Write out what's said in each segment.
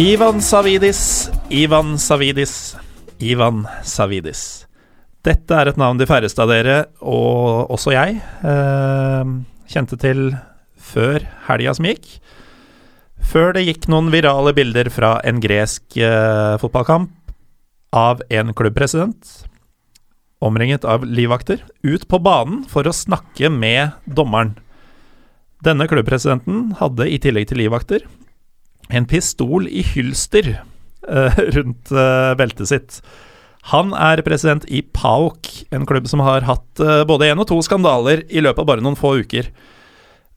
Ivan Savidis, Ivan Savidis, Ivan Savidis. Dette er et navn de færreste av dere, og også jeg, eh, kjente til før helga som gikk. Før det gikk noen virale bilder fra en gresk eh, fotballkamp av en klubbpresident, omringet av livvakter, ut på banen for å snakke med dommeren. Denne klubbpresidenten hadde i tillegg til livvakter en pistol i hylster eh, rundt eh, beltet sitt. Han er president i PAOK, en klubb som har hatt eh, både én og to skandaler i løpet av bare noen få uker.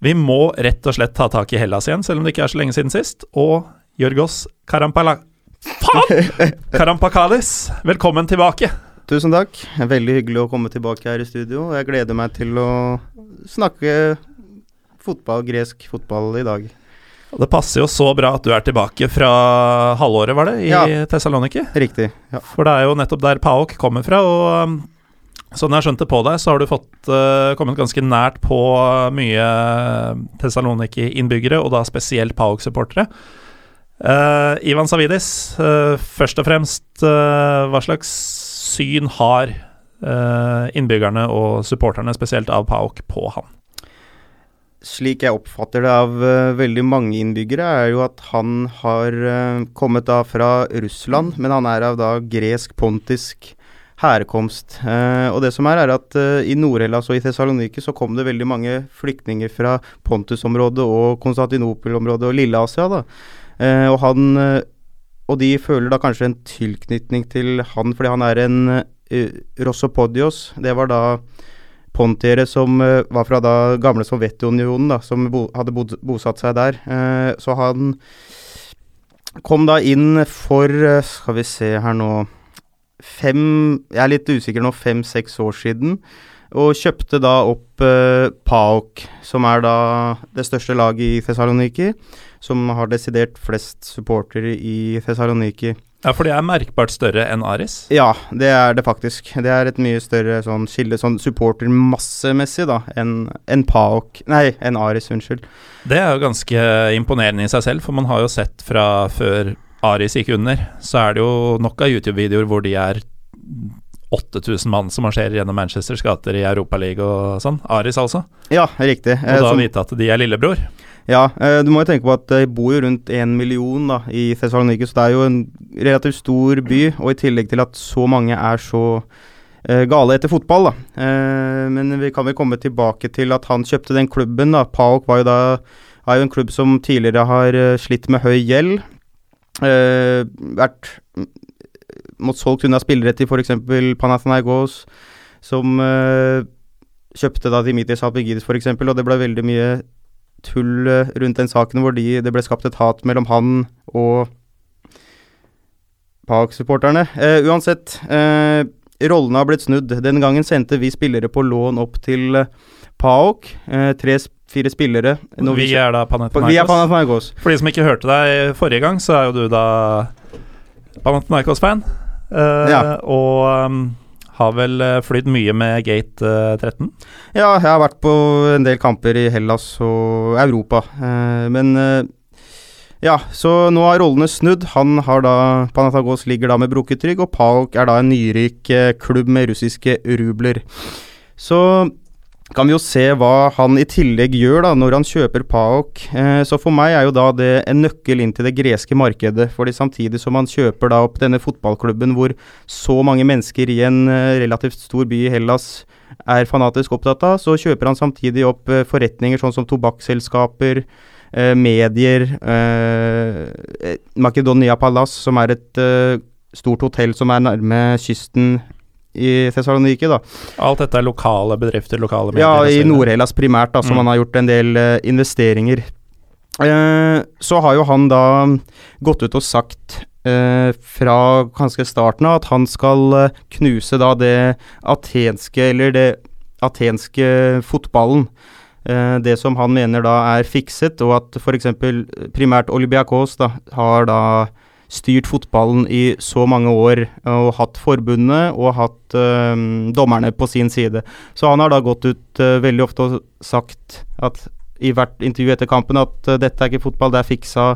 Vi må rett og slett ta tak i Hellas igjen, selv om det ikke er så lenge siden sist. Og Jørgos Karampala... Faen! Karampakalis, velkommen tilbake. Tusen takk. Veldig hyggelig å komme tilbake her i studio. Jeg gleder meg til å snakke fotball, gresk fotball i dag. Det passer jo så bra at du er tilbake fra halvåret, var det, i Ja. Thessaloniki? Riktig. Ja. For det er jo nettopp der PAOK kommer fra, og um, sånn jeg har skjønt det på deg, så har du fått uh, kommet ganske nært på mye Thessaloniki-innbyggere, og da spesielt PAOK-supportere. Uh, Ivan Savidis, uh, først og fremst, uh, hva slags syn har uh, innbyggerne og supporterne, spesielt av PAOK, på han? Slik jeg oppfatter det av uh, veldig mange innbyggere, er jo at han har uh, kommet da fra Russland, men han er av da gresk-pontisk herkomst. Uh, og det som er, er at i Nord-Hellas og i Thessaloniki så kom det veldig mange flyktninger fra Pontus-området og Konstantinopel-området og Lille-Asia, da. Og han Og de føler da kanskje en tilknytning til han fordi han er en Rossopodios. Det var da pontiere som eh, var fra da gamle Sovjetunionen, da, som bo, hadde bod, bosatt seg der. Eh, så han kom da inn for, eh, skal vi se her nå Fem Jeg er litt usikker nå, fem-seks år siden. Og kjøpte da opp eh, PAOK, som er da det største laget i Thessaloniki. Som har desidert flest supportere i Thessaloniki. Ja, for det er merkbart større enn Aris. Ja, det er det faktisk. Det er et mye større sånn skille, sånn supportermassemessig, da, enn en PAOK Nei, enn Aris, unnskyld. Det er jo ganske imponerende i seg selv, for man har jo sett fra før Aris gikk under, så er det jo nok av YouTube-videoer hvor de er 8000 mann som marsjerer gjennom Manchesters gater i Europaligaen og sånn. Aris, altså. Ja, riktig. Og Eh, da som- vite at de er lillebror. Ja, eh, du må jo tenke på at det bor jo rundt én million da, i Thessaloniki, så det er jo en relativt stor by. Og i tillegg til at så mange er så eh, gale etter fotball, da. Eh, men vi kan vel komme tilbake til at han kjøpte den klubben, da. PAOK var jo da er jo en klubb som tidligere har eh, slitt med høy gjeld. Eh, vært Mått solgt unna spillere til f.eks. Panathinaikos, som eh, kjøpte da Dimitris Alpegidis f.eks., og det ble veldig mye tull eh, rundt den saken hvor de, det ble skapt et hat mellom han og PAOK-supporterne. Eh, uansett, eh, rollene har blitt snudd. Den gangen sendte vi spillere på lån opp til eh, PAOK. Eh, Tre-fire spillere. Når Vi er da vi er Panathinaikos. Panathinaikos. For de som ikke hørte deg forrige gang, så er jo du da Panathinaikos-fan. eh, Ja. Og um, har vel eh, flydd mye med Gate eh, 13. Ja, jeg har vært på en del kamper i Hellas og Europa. Eh, men eh, ja, så nå har rollene snudd. Han har da Panathagos ligger da med brukket rygg, og Palk er da en nyrik eh, klubb med russiske rubler. Så kan vi jo se hva han i tillegg gjør da når han kjøper PAOK. Eh, så for meg er jo da det en nøkkel inn til det greske markedet. fordi samtidig som han kjøper da opp denne fotballklubben hvor så mange mennesker i en eh, relativt stor by i Hellas er fanatisk opptatt av, så kjøper han samtidig opp eh, forretninger sånn som tobakksselskaper, eh, medier eh, Makedonia Palace, som er et eh, stort hotell som er nærme kysten i Thessaloniki, da. Alt dette er lokale bedrifter, lokale bedrifter. Ja, i. Nord-Hellas primært, da, som Mm. han har gjort en del uh, investeringer. Uh, så har jo han da gått ut og sagt uh, fra ganske starten av at han skal knuse da det atenske, eller det atenske fotballen. Det som han mener da er fikset, og at f.eks. primært Olympiakos da har da styrt fotballen i så mange år og hatt forbundet og hatt eh, dommerne på sin side. Så han har da gått ut eh, veldig ofte og sagt at i hvert intervju etter kampen at eh, dette er ikke fotball, det er fiksa,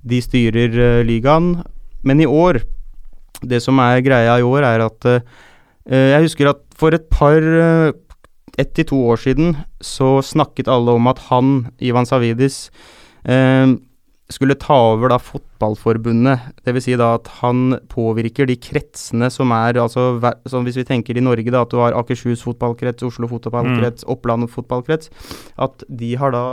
de styrer ligaen. Men i år, det som er greia i år, er at jeg husker at for et par ett til to år siden så snakket alle om at han, Ivan Savidis, eh, skulle ta over da fotballforbundet. Dvs. Si da at han påvirker de kretsene som er altså sånn Hvis vi tenker i Norge, da at du har Akershus fotballkrets, Oslo fotballkrets, Oppland fotballkrets. At de har da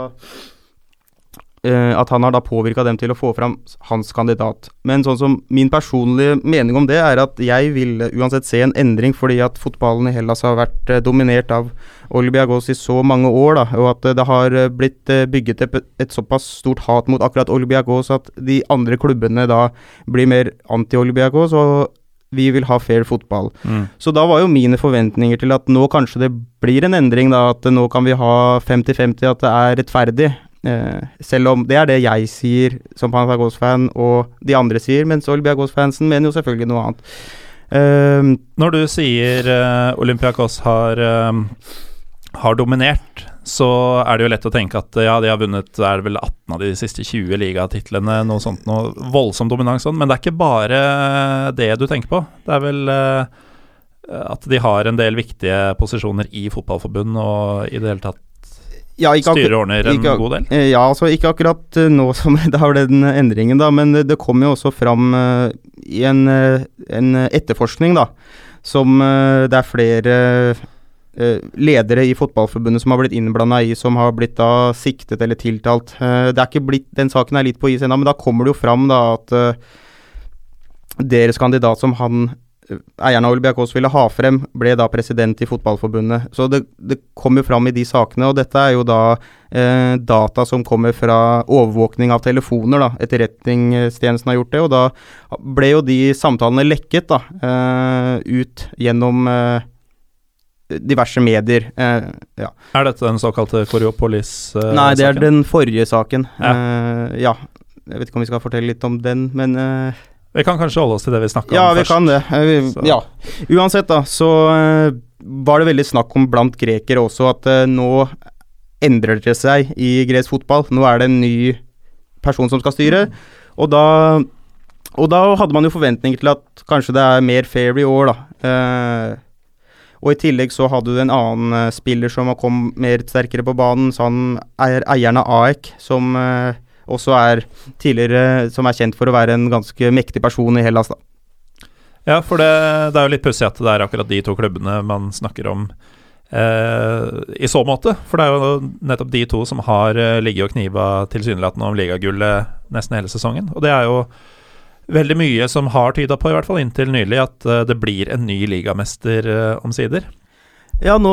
At han har da påvirka dem til å få fram hans kandidat. Men sånn som min personlige mening om det, er at jeg vil uansett se en endring, fordi at fotballen i Hellas har vært eh, dominert av Olbiagos i så mange år, da, og at eh, det har eh, blitt eh, bygget et, et såpass stort hat mot akkurat Olbiagos at de andre klubbene da blir mer anti-Olbiagos, og vi vil ha fair fotball. Mm. Så da var jo mine forventninger til at nå kanskje det blir en endring, da, at nå kan vi ha 50-50, at det er rettferdig. Eh, selv om det er det jeg sier som Panathinaikos-fan, og de andre sier, mens Olympiakos-fansen mener jo selvfølgelig noe annet. Eh, Når du sier uh, Olympiakos har, eh, har dominert, så er det jo lett å tenke at ja, de har vunnet er det vel 18 av de siste 20 ligatitlene, noe sånt, noe voldsom dominans sånn, men det er ikke bare det du tenker på. Det er vel eh, at de har en del viktige posisjoner i fotballforbund og i det hele tatt ja, styrer og ordner en ikke god del. Eh, Ja, altså ikke akkurat eh, nå som det har den endringen, da, men det, kom jo også fram uh, i en, uh, en etterforskning, da, som uh, det er flere ledere i Fotballforbundet som har blitt innblanda i, som har blitt da siktet eller tiltalt. Det er ikke blitt, Den saken er litt på is ennå, men da kommer det jo fram da at deres kandidat som han eieren av Olympiakos ville ha frem, ble da president i Fotballforbundet. Så det, det kom jo fram i de sakene, og dette er jo da eh, data som kommer fra overvåkning av telefoner, da. Etterretningstjenesten har gjort det, og da ble jo de samtalene lekket da, eh, ut gjennom eh, diverse medier. Eh, ja. Er dette den såkalte Koriopolis-saken? Nei, det er den forrige saken. Ja. Eh, ja. Jeg vet ikke om vi skal fortelle litt om den, men eh, Vi kan kanskje holde oss til det vi snakka ja, om vi først. kan det. Eh, vi, ja. Uansett, da, så eh, var det veldig snakk om blant grekere også at eh, nå endrer det seg i gresk fotball. Nå er det en ny person som skal styre. Og da, og da hadde man jo forventninger til at kanskje det er mer fair i år, da. Eh, og i tillegg så hadde du en annen spiller som kom mer sterkere på banen. Så han er eieren av AEK, som eh, også er tidligere Som er kjent for å være en ganske mektig person i Hellas, da. Ja, for det, det er jo litt pussig at det er akkurat de to klubbene man snakker om eh, i så måte. For det er jo nettopp de to som har eh, ligget og kniva tilsynelatende om ligagullet nesten hele sesongen. Og det er jo veldig mye som har tyda på, i hvert fall inntil nylig, at eh, det blir en ny ligamester eh, omsider. Ja, nå,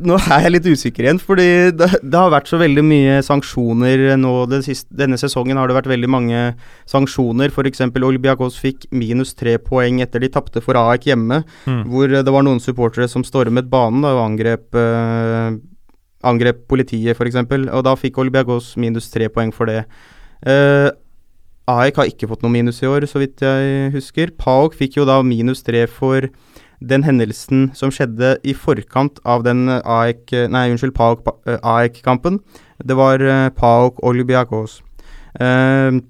nå er jeg litt usikker igjen, fordi det, det har vært så veldig mye sanksjoner nå den siste, Denne sesongen har det vært veldig mange sanksjoner. F.eks. Olbiakos fikk minus tre poeng etter de tapte for AEK hjemme, Mm. hvor det var noen supportere som stormet banen da, og angrep, eh, angrep politiet, f.eks. Og da fikk Olbiakos minus tre poeng for det. Eh, AEK har ikke fått noe minus i år, så vidt jeg husker. PAOK fikk jo da minus tre for den hendelsen som skjedde i forkant av den eh, AEK Nei, unnskyld, PAOK, eh, AEK-kampen. Det var eh, PAOK Olympiakos. Eh,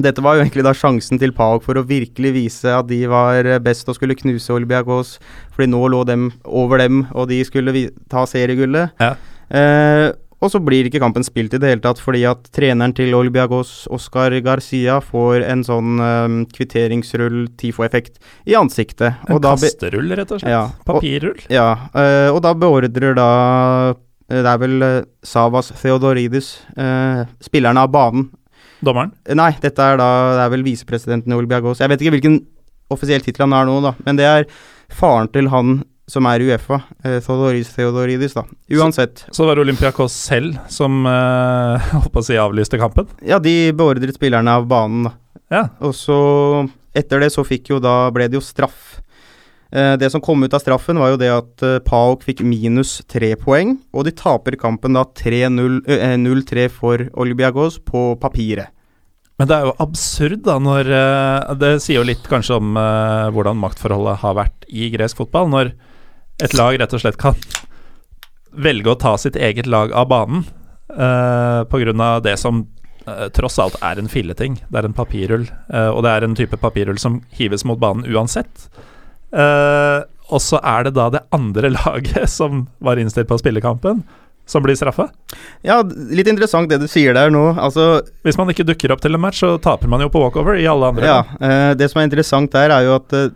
dette var jo egentlig da sjansen til PAOK for å virkelig vise at de var eh, best og skulle knuse Olympiakos, fordi nå lå dem over dem, og de skulle ta seriegullet. Ja. Eh, og så blir ikke kampen spilt i det hele tatt, fordi at treneren til Olbiagos, Oscar Garcia, får en sånn eh, kvitteringsrull TIFO-effekt i ansiktet. En og da kasterull, rett og slett. Ja, og- Papirrull. ja, uh, og da beordrer da eh, Det er vel uh, Savas Theodoridis, uh, spilleren av banen. Dommeren? Nei, dette er da Det er vel visepresidenten i Olbiagos. Jeg vet ikke hvilken offisiell tittel han har nå, da, men det er faren til han som er Uefa, eh, Theodoris Theodoridis, da. Uansett. Så var det Olympiakos selv som eh, holdt på å si avlyste kampen? Ja, de beordret spillerne av banen, da. Ja. Og så, etter det, så fikk jo da ble det jo straff. Eh, det som kom ut av straffen, var jo det at eh, PAOK fikk minus tre poeng, og de taper kampen da 3-0 eh, 0-3 for Olympiakos på papiret. Men det er jo absurd, da, når eh, Det sier jo litt kanskje om eh, hvordan maktforholdet har vært i gresk fotball, når et lag rett og slett kan velge å ta sitt eget lag av banen uh, pga. det som uh, tross alt er en filleting. Det er en papirrull, uh, og det er en type papirrull som hives mot banen uansett. Uh, og så er det da det andre laget som var innstilt på å spille kampen, som blir straffa. Ja, litt interessant det du sier der nå. Altså, Hvis man ikke dukker opp til en match, så taper man jo på walkover i alle andre. ja, eh, det som er interessant der, er jo at eh,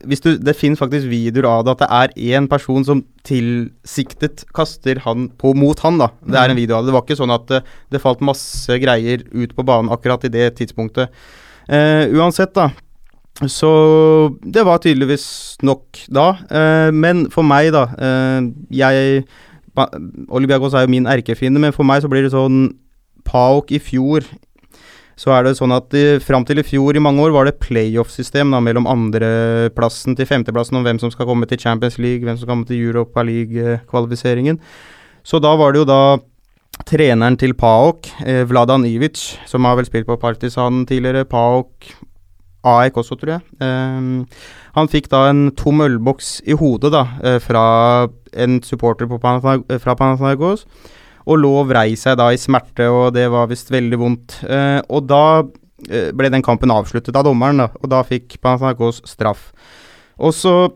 du, det finnes faktisk videoer av det, at det er én person som tilsiktet kaster han på mot han, da. Det er en video av det. Det var ikke sånn at det, det falt masse greier ut på banen akkurat i det tidspunktet. Eh, uansett, da. Så det var tydeligvis nok da. Eh, men for meg, da eh, Jeg Olympiakos er jo min erkefiende, men for meg så blir det sånn Paok i fjor så er det sånn at uh, fram til i fjor i mange år var det playoff-system da, mellom andreplassen til femteplassen om hvem som skal komme til Champions League, hvem som skal komme til Europa League-kvalifiseringen. Så da var det jo da treneren til PAOK, eh, Vladan Ivic, som har vel spilt på Partisan tidligere, PAOK AEK også, tror jeg. Ehm, han fikk da en tom ølboks i hodet da, eh, fra en supporter på Panathina- eh, fra Panathinaikos, og lå og vrei seg da i smerte, og det var visst veldig vondt. Eh, og da ble den kampen avsluttet av dommeren, da, og da fikk Panathinaikos straff. Og så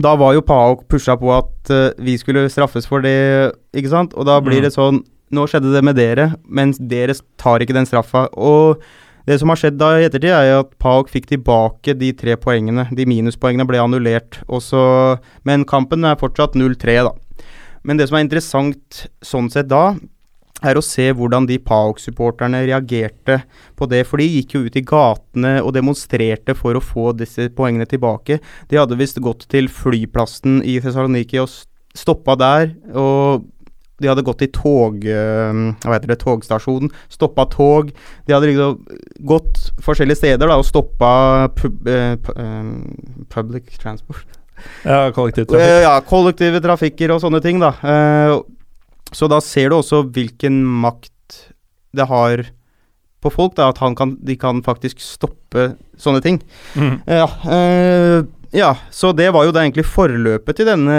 da var jo PAOK pusha på at uh, vi skulle straffes for det, ikke sant? Og da blir Mm. det sånn Nå skjedde det med dere, mens dere tar ikke den straffa. Og det som har skjedd da i ettertid, er jo at PAOK fikk tilbake de tre poengene. De minuspoengene ble annullert. Også, men kampen er fortsatt 0-3, da. Men det som er interessant sånn sett da, er å se hvordan de PAOK-supporterne reagerte på det. For de gikk jo ut i gatene og demonstrerte for å få disse poengene tilbake. De hadde visst gått til flyplassen i Thessaloniki og stoppa der. Og de hadde gått til tog... eh, Hva heter det? Togstasjonen. Stoppa tog. De hadde liksom gått forskjellige steder da og stoppa pub, eh, eh, public transport. Ja, kollektivtrafikk. Ja, kollektive trafikker og sånne ting, da. Så da ser du også hvilken makt det har på folk, da, at han kan, de kan faktisk stoppe sånne ting. Mm. Ja, ja, så det var jo da egentlig forløpet til denne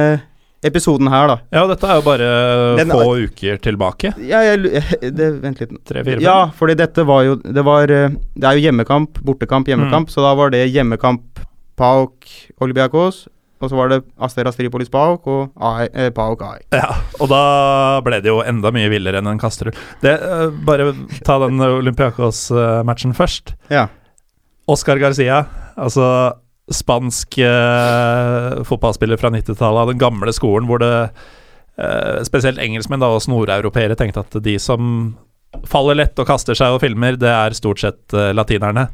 episoden her, da. Ja, dette er jo bare Den- få uker tilbake. Ja, jeg, det, vent litt. Tre-fire Ja, fordi dette var jo Det, var, eh, det er jo hjemmekamp, bortekamp, hjemmekamp. Så da var det hjemmekamp PAOK Olympiakos. Og så var det Asteras Tripolis PAOK og AI, eh, PAOK AI. Ja, og da ble det jo enda mye villere enn en kasterull. Det, eh, bare ta den Olympiakos-matchen først. Ja. Oscar Garcia, altså spansk eh, fotballspiller fra 90-tallet av den gamle skolen, hvor det eh, spesielt engelskmenn da, og nordeuropeere tenkte at de som faller lett og kaster seg og filmer, det er stort sett eh, latinerne.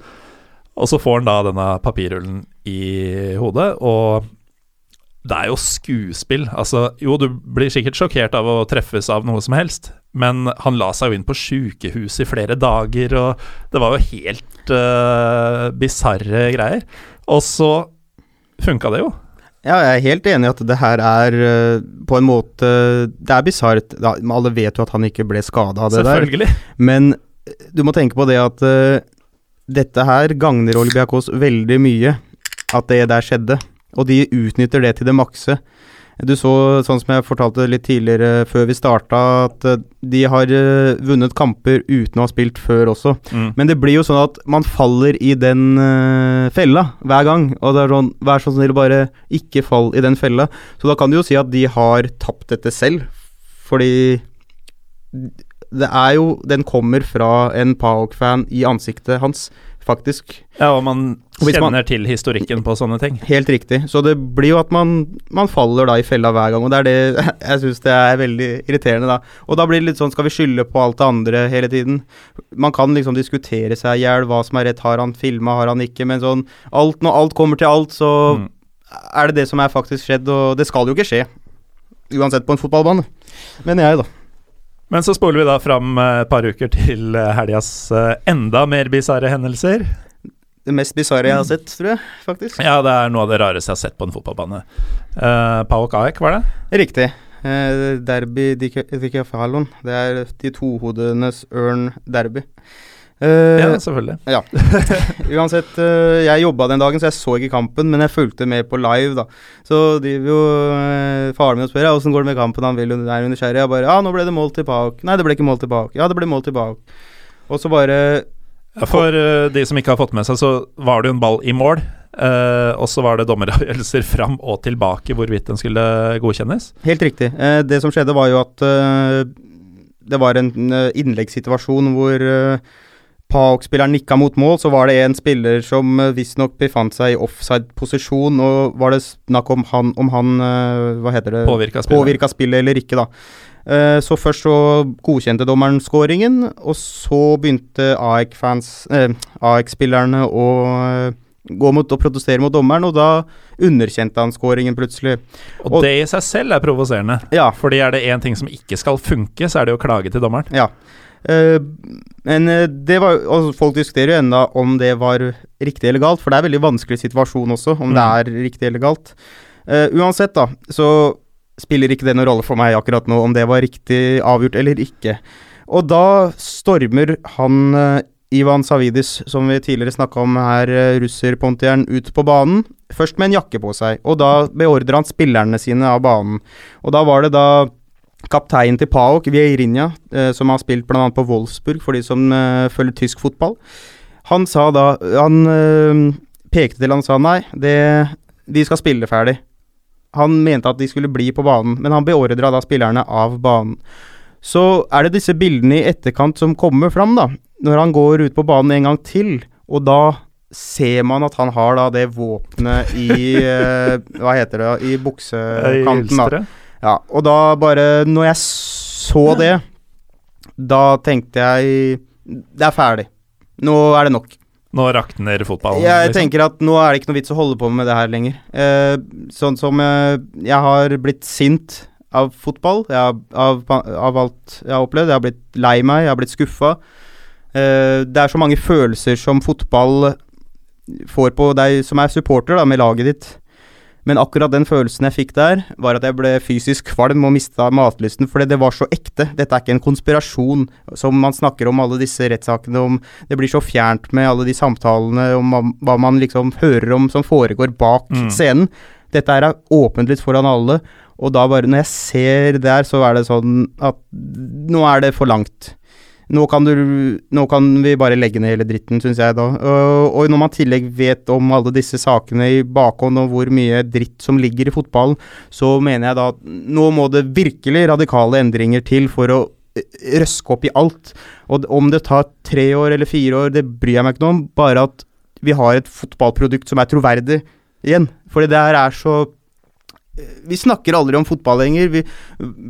Og så får han da denne papirrullen i hodet, og det er jo skuespill. Altså, jo, du blir sikkert sjokkert av å treffes av noe som helst, men han la seg jo inn på sjukehus i flere dager, og det var jo helt uh, bisarre greier. Og så funka det jo. Ja, jeg er helt enig i at det her er uh, på en måte Det er bisart. Alle vet jo at han ikke ble skada av det der. Men eh, du må tenke på det at uh, dette her gagner Olbiakos veldig mye. At det der skjedde. Og de utnytter det til det makse. Du så, sånn som jeg fortalte litt tidligere før vi starta, at eh, de har eh, vunnet kamper uten å ha spilt før også. Mm. Men det blir jo sånn at man faller i den eh, fella hver gang. Og det er sånn, vær så snill, bare ikke fall i den fella. Så da kan du jo si at de har tapt dette selv, fordi det er jo Den kommer fra en PAOK-fan i ansiktet hans faktisk. Ja, og man kjenner man- til historikken på sånne ting. Helt riktig. Så det blir jo at man, man faller da i fella hver gang, og det er det jeg syns det er veldig irriterende, da. Og da blir det litt sånn, skal vi skylde på alt det andre hele tiden? Man kan liksom diskutere seg i hjel, hva som er rett, har han filma, har han ikke, men sånn alt, Når alt kommer til alt, så Mm. er det det som er faktisk skjedd, og det skal jo ikke skje. Uansett på en fotballbane, mener jeg, da. Men så spoler vi da fram eh, et par uker til eh, helgas eh, enda mer bisarre hendelser. Det mest bisarre jeg har sett, tror jeg, faktisk. Ja, det er noe av det rareste jeg har sett på en fotballbane. Uh, Paok Aek, var det? Riktig. Uh, derby di di Kefalon. Det er de tohodenes ørn derby. Eh, Ja, selvfølgelig. Ja. Uansett, uh, jeg jobba den dagen, så jeg så ikke kampen, men jeg fulgte med på live, da. Så driver jo uh, faren min og spør ja, åssen går det med kampen, han vil jo er nysgjerrig. Jeg bare ja, nå ble det mål til Pauk. Nei, det ble ikke mål til Pauk. Ja, det ble mål til Pauk. Og så bare For eh, de som ikke har fått med seg, så var det jo en ball i mål. Uh, og så var det dommeravgjørelser fram og tilbake hvorvidt den skulle godkjennes. Helt riktig. Det som skjedde, var jo at det var en innleggssituasjon hvor eh, PAOK-spilleren nikka mot mål, så var det en spiller som uh, visstnok befant seg i offside-posisjon, og var det snakk om han, om han eh, Hva heter det? Påvirka spillet. Påvirka spillet eller ikke, da. Eh, så først så godkjente dommeren scoringen, og så begynte AEK-spillerne eh, å eh, gå mot og protestere mot dommeren, og da underkjente han scoringen plutselig. Og, Og- det i seg selv er provoserende. Ja, Fordi er det én ting som ikke skal funke, så er det å klage til dommeren. Ja. Eh, men eh, det var altså Folk diskuterer jo ennå om det var riktig eller galt, for det er en veldig vanskelig situasjon også, om det Mm. er riktig eller galt. Uh, uansett, da, så spiller ikke det noen rolle for meg akkurat nå om det var riktig avgjort eller ikke. Og da stormer han uh, Ivan Savidis, som vi tidligere snakka om her, uh, russerpontieren, ut på banen. Først med en jakke på seg, og da beordrer han spillerne sine av banen. Og da var det da kapteinen til PAOK, Vieirinha, eh, som har spilt bl.a. på Wolfsburg, for de som eh, følger tysk fotball. Han sa da Han eh, pekte til han sa nei, det, de skal spille ferdig. Han mente at de skulle bli på banen, men han beordra da spillerne av banen. Så er det disse bildene i etterkant som kommer fram, da. Når han går ut på banen en gang til, og da ser man at han har da det våpenet i Hva heter det? I I buksekanten, da. Ja, og da bare Når jeg så det, da tenkte jeg Det er ferdig. Nå er det nok. Nå rakner fotballen. Jeg liksom. tenker at nå er det ikke noe vits å holde på med det her lenger. Eh, sånn som eh, jeg har blitt sint av fotball, jeg har, av, av alt jeg har opplevd. Jeg har blitt lei meg, jeg har blitt skuffa. Eh, det er så mange følelser som fotball får på deg som er supporter da, med laget ditt. Men akkurat den følelsen jeg fikk der, var at jeg ble fysisk kvalm og mista matlysten, fordi det var så ekte. Dette er ikke en konspirasjon, som man snakker om alle disse rettssakene om. Det blir så fjernt med alle de samtalene om hva- man liksom hører om som foregår bak Mm. scenen. Dette er åpent litt foran alle, og da bare Når jeg ser der, så er det sånn at nå er det for langt. Nå kan, du, nå kan vi bare legge ned hele dritten, syns jeg da. Og, når man i tillegg vet om alle disse sakene i bakhånd, og hvor mye dritt som ligger i fotballen, så mener jeg da at nå må det virkelig radikale endringer til for å eh, røske opp i alt. Og om det tar tre år eller fire år, det bryr jeg meg ikke noe om. Bare at vi har et fotballprodukt som er troverdig igjen. Fordi det her er så vi snakker aldri om fotball lenger. Vi,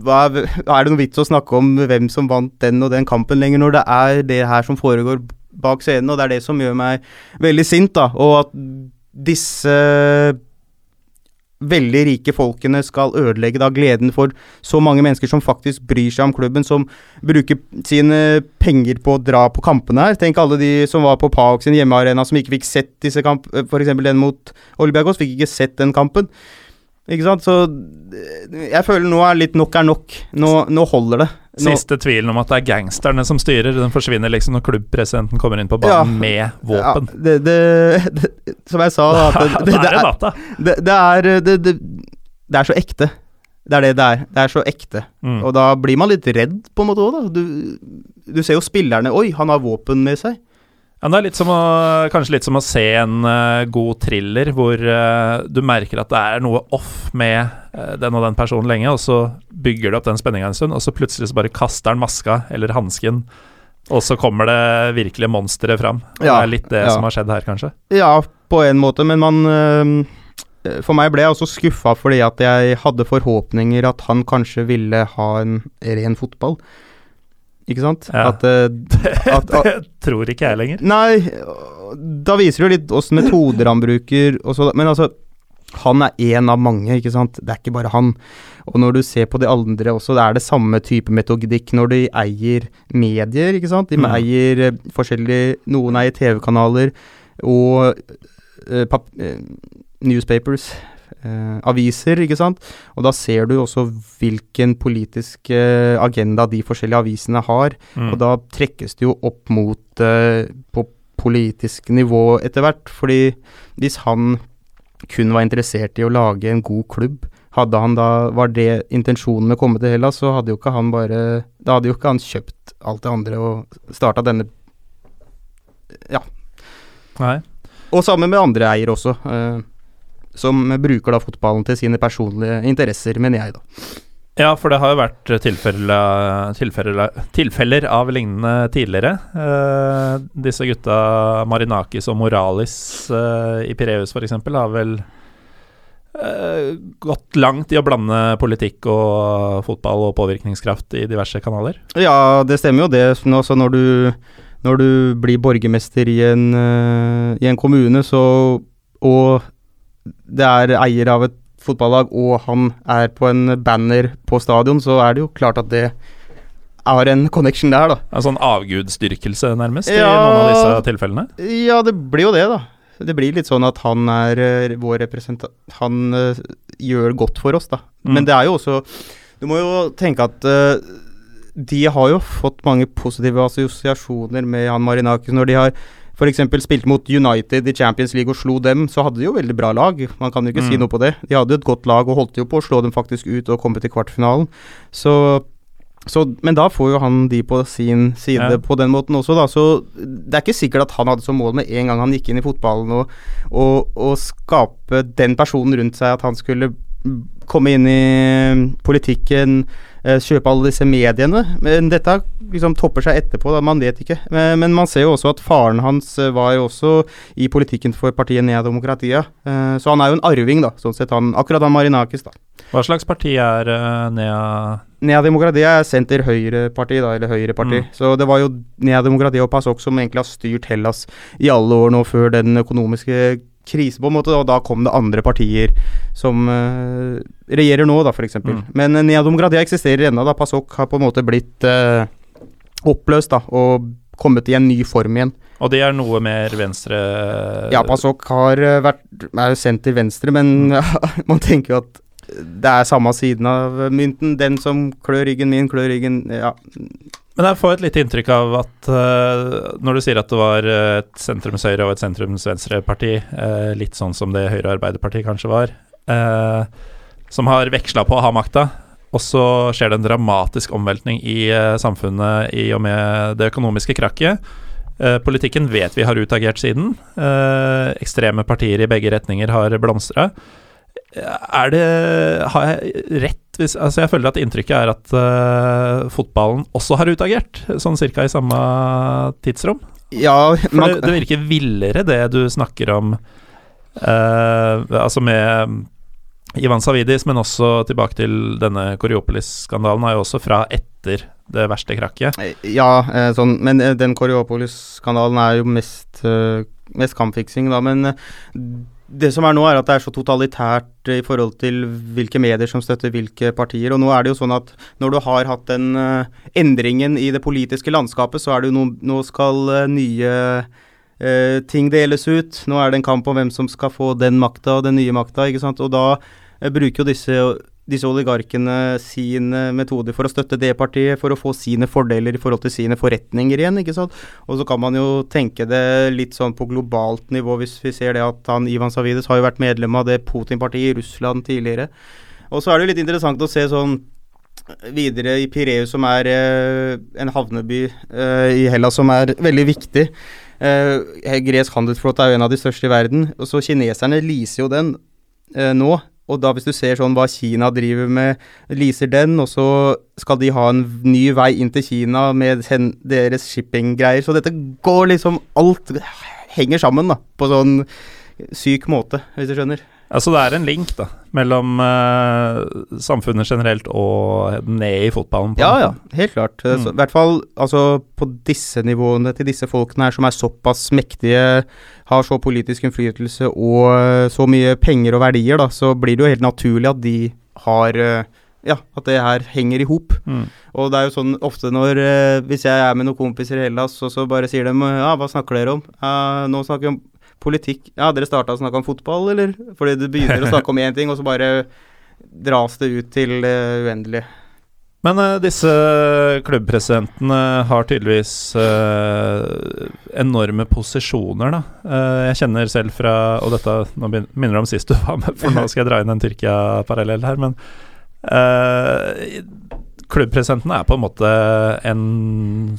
hva, er det noe vits å snakke om hvem som vant den og den kampen lenger, når det er det her som foregår bak scenen, og det er det som gjør meg veldig sint, da. Og at disse veldig rike folkene skal ødelegge da gleden for så mange mennesker som faktisk bryr seg om klubben, som bruker sine penger på å dra på kampene her. Tenk alle de som var på PAOK sin hjemmearena som ikke fikk sett disse kamp... F.eks. den mot Olympiakos, fikk ikke sett den kampen. Ikke sant? Så eh, jeg føler nå er litt nok er nok. Nå, nå holder det. Nå, Siste tvilen om at det er gangsterne som styrer, den forsvinner liksom når klubbpresidenten kommer inn på banen Ja. med våpen. Ja, det, det, det, som jeg sa, da, det, det, er det er så ekte. Det er det det er. Det er så ekte. Mm. Og da blir man litt redd, på en måte òg, da. Du, du ser jo spillerne Oi, han har våpen med seg. Ja, det er litt som å, kanskje litt som å se en uh, god thriller hvor uh, du merker at det er noe off med uh, den og den personen lenge, og så bygger du opp den spenninga en stund, og så plutselig så bare kaster han maska eller hansken Og så kommer det virkelige monsteret fram. Det er litt det ja. som har skjedd her, kanskje. Ja, på en måte, men man For meg ble jeg også skuffa fordi at jeg hadde forhåpninger at han kanskje ville ha en ren fotball. Ikke sant? Ja. At, uh, at, at Det tror ikke jeg lenger. Nei, da viser det litt åssen metoder han bruker så, Men altså, han er én av mange, ikke sant. Det er ikke bare han. Og når du ser på de andre også, det er det samme type metodikk når de eier medier, ikke sant. De Mm. eier eh, forskjellige Noen eier TV-kanaler og uh, pap uh, newspapers. Eh, aviser, ikke sant. Og da ser du også hvilken politisk eh, agenda de forskjellige avisene har. Mm. Og da trekkes det jo opp mot eh, på politisk nivå etter hvert. Fordi hvis han kun var interessert i å lage en god klubb, hadde han da, var det intensjonen med å komme til Hellas, så hadde jo ikke han bare Da hadde jo ikke han kjøpt alt det andre og starta denne Ja. Nei. Og sammen med andre eier også, eh, som bruker da fotballen til sine personlige interesser, mener jeg, da. Ja, for det har jo vært tilfeller, tilfeller, tilfeller av lignende tidligere. Eh, disse gutta Marinakis og Moralis eh, i Pireus f.eks. har vel eh, gått langt i å blande politikk og fotball og påvirkningskraft i diverse kanaler. Ja, det stemmer jo det. Nå, når du, når du blir borgermester i en, eh, i en kommune, så Og det er eier av et fotballag, og han er på en banner på stadion, så er det jo klart at det er en connection der, da. En sånn avgudsdyrkelse, nærmest, i noen av disse tilfellene. Ja, det blir jo det, da. Det blir litt sånn at han er eh, vår representant Han uh, gjør godt for oss, da. Mm. Men det er jo også Du må jo tenke at uh, de har jo fått mange positive assosiasjoner med han Marinakis når de har f.eks. spilt mot United i Champions League og slo dem, så hadde de jo veldig bra lag. Man kan jo ikke si Mm. noe på det. De hadde jo et godt lag og holdt jo på å slå dem faktisk ut og komme til kvartfinalen. Så så, men da får jo han de på sin side Ja. på den måten også, da. Så det er ikke sikkert at han hadde som mål med en gang han gikk inn i fotballen og, og, og skape den personen rundt seg, at han skulle komme inn i politikken, kjøpe alle disse mediene. Men dette liksom topper seg etterpå, da, man vet ikke. Men, men man ser jo også at faren hans eh, var jo også i politikken for partiet Nea Demokratia. Eh, så han er jo en arving, da, sånn sett. Han, akkurat han Marinakis, da. Hva slags parti er Nea Nea Demokratia er senter-høyre-parti, da, eller høyreparti. Mm. Så det var jo Nea Demokratia og PASOK som egentlig har styrt Hellas i alle år nå før den økonomiske krise, på en måte, og da kom det andre partier som uh, regjerer nå, da, f.eks. Mm. Men uh, Nea eksisterer ennå, da PASOK har på en måte blitt uh, oppløst, da, og kommet i en ny form igjen. Og de er noe mer venstre Ja, PASOK har eh, vært er jo sendt til venstre, men man tenker jo at det er samme siden av mynten. Den som klør ryggen min, klør ryggen Ja. Men jeg får et lite inntrykk av at uh, når du sier at det var eh, et sentrums-høyre og et sentrums-venstre-parti, eh, litt sånn som det Høyre Arbeiderpartiet kanskje var, uh, som har veksla på å ha makta, og så skjer det en dramatisk omveltning i uh, samfunnet i og med det økonomiske krakket. Politikken vet vi har utagert siden. Ekstreme partier i begge retninger har blomstra. Er det Har jeg rett hvis Altså, jeg føler at inntrykket er at uh, fotballen også har utagert, sånn cirka i samme tidsrom. Ja, For det, det virker villere, det du snakker om uh, Altså med Ivan Savidis, men også tilbake til denne Koriopolis-skandalen, er jo også fra etter det verste krakket. ja, eh, sånn, men den Koriopolis-skandalen er jo mest, mest kampfiksing, da. Men det som er nå, er at det er så totalitært i forhold til hvilke medier som støtter hvilke partier. Og nå er det jo sånn at når du har hatt den eh, endringen i det politiske landskapet, så er det jo nå, nå skal eh, nye eh, ting deles ut. Nå er det en kamp om hvem som skal få den makta og den nye makta, ikke sant. Og da eh, bruker jo disse disse oligarkene sine metoder for å støtte det partiet, for å få sine fordeler i forhold til sine forretninger igjen, ikke sant. Og så kan man jo tenke det litt sånn på globalt nivå, hvis vi ser det at han Ivan Savides har jo vært medlem av det Putin-partiet i Russland tidligere. Og så er det jo litt interessant å se sånn videre i Pireus, som er eh, en havneby eh, i Hellas som er veldig viktig. Eh, gresk handelsflåte er jo en av de største i verden. Og så kineserne leaser jo den eh, nå og da hvis du ser sånn hva Kina driver med, leaser den, og så skal de ha en ny vei inn til Kina med deres shippinggreier. Så dette går liksom Alt henger sammen, da, på sånn syk måte, hvis du skjønner. Altså det er en link da, mellom uh, samfunnet generelt og ned i fotballen? ja, ja, helt klart. Mm. Så, I hvert fall altså, på disse nivåene til disse folkene her som er såpass mektige, har så politisk innflytelse og uh, så mye penger og verdier, da, så blir det jo helt naturlig at de har uh, ja, at det her henger i hop. Mm. Og det er jo sånn ofte når Hvis jeg er med noen kompiser i Hellas, og så bare sier de ja, hva snakker dere om? nå snakker vi om politikk Ja, dere starta å snakke om fotball, eller? Fordi du begynner å snakke om én ting, og så bare dras det ut til uh, uendelig. Men uh, disse klubbpresidentene har tydeligvis uh, enorme posisjoner, da. Uh, jeg kjenner selv fra Og dette nå minner om sist du var med, for nå skal jeg dra inn en Tyrkia-parallell her, men Klubbpresidentene er på en måte en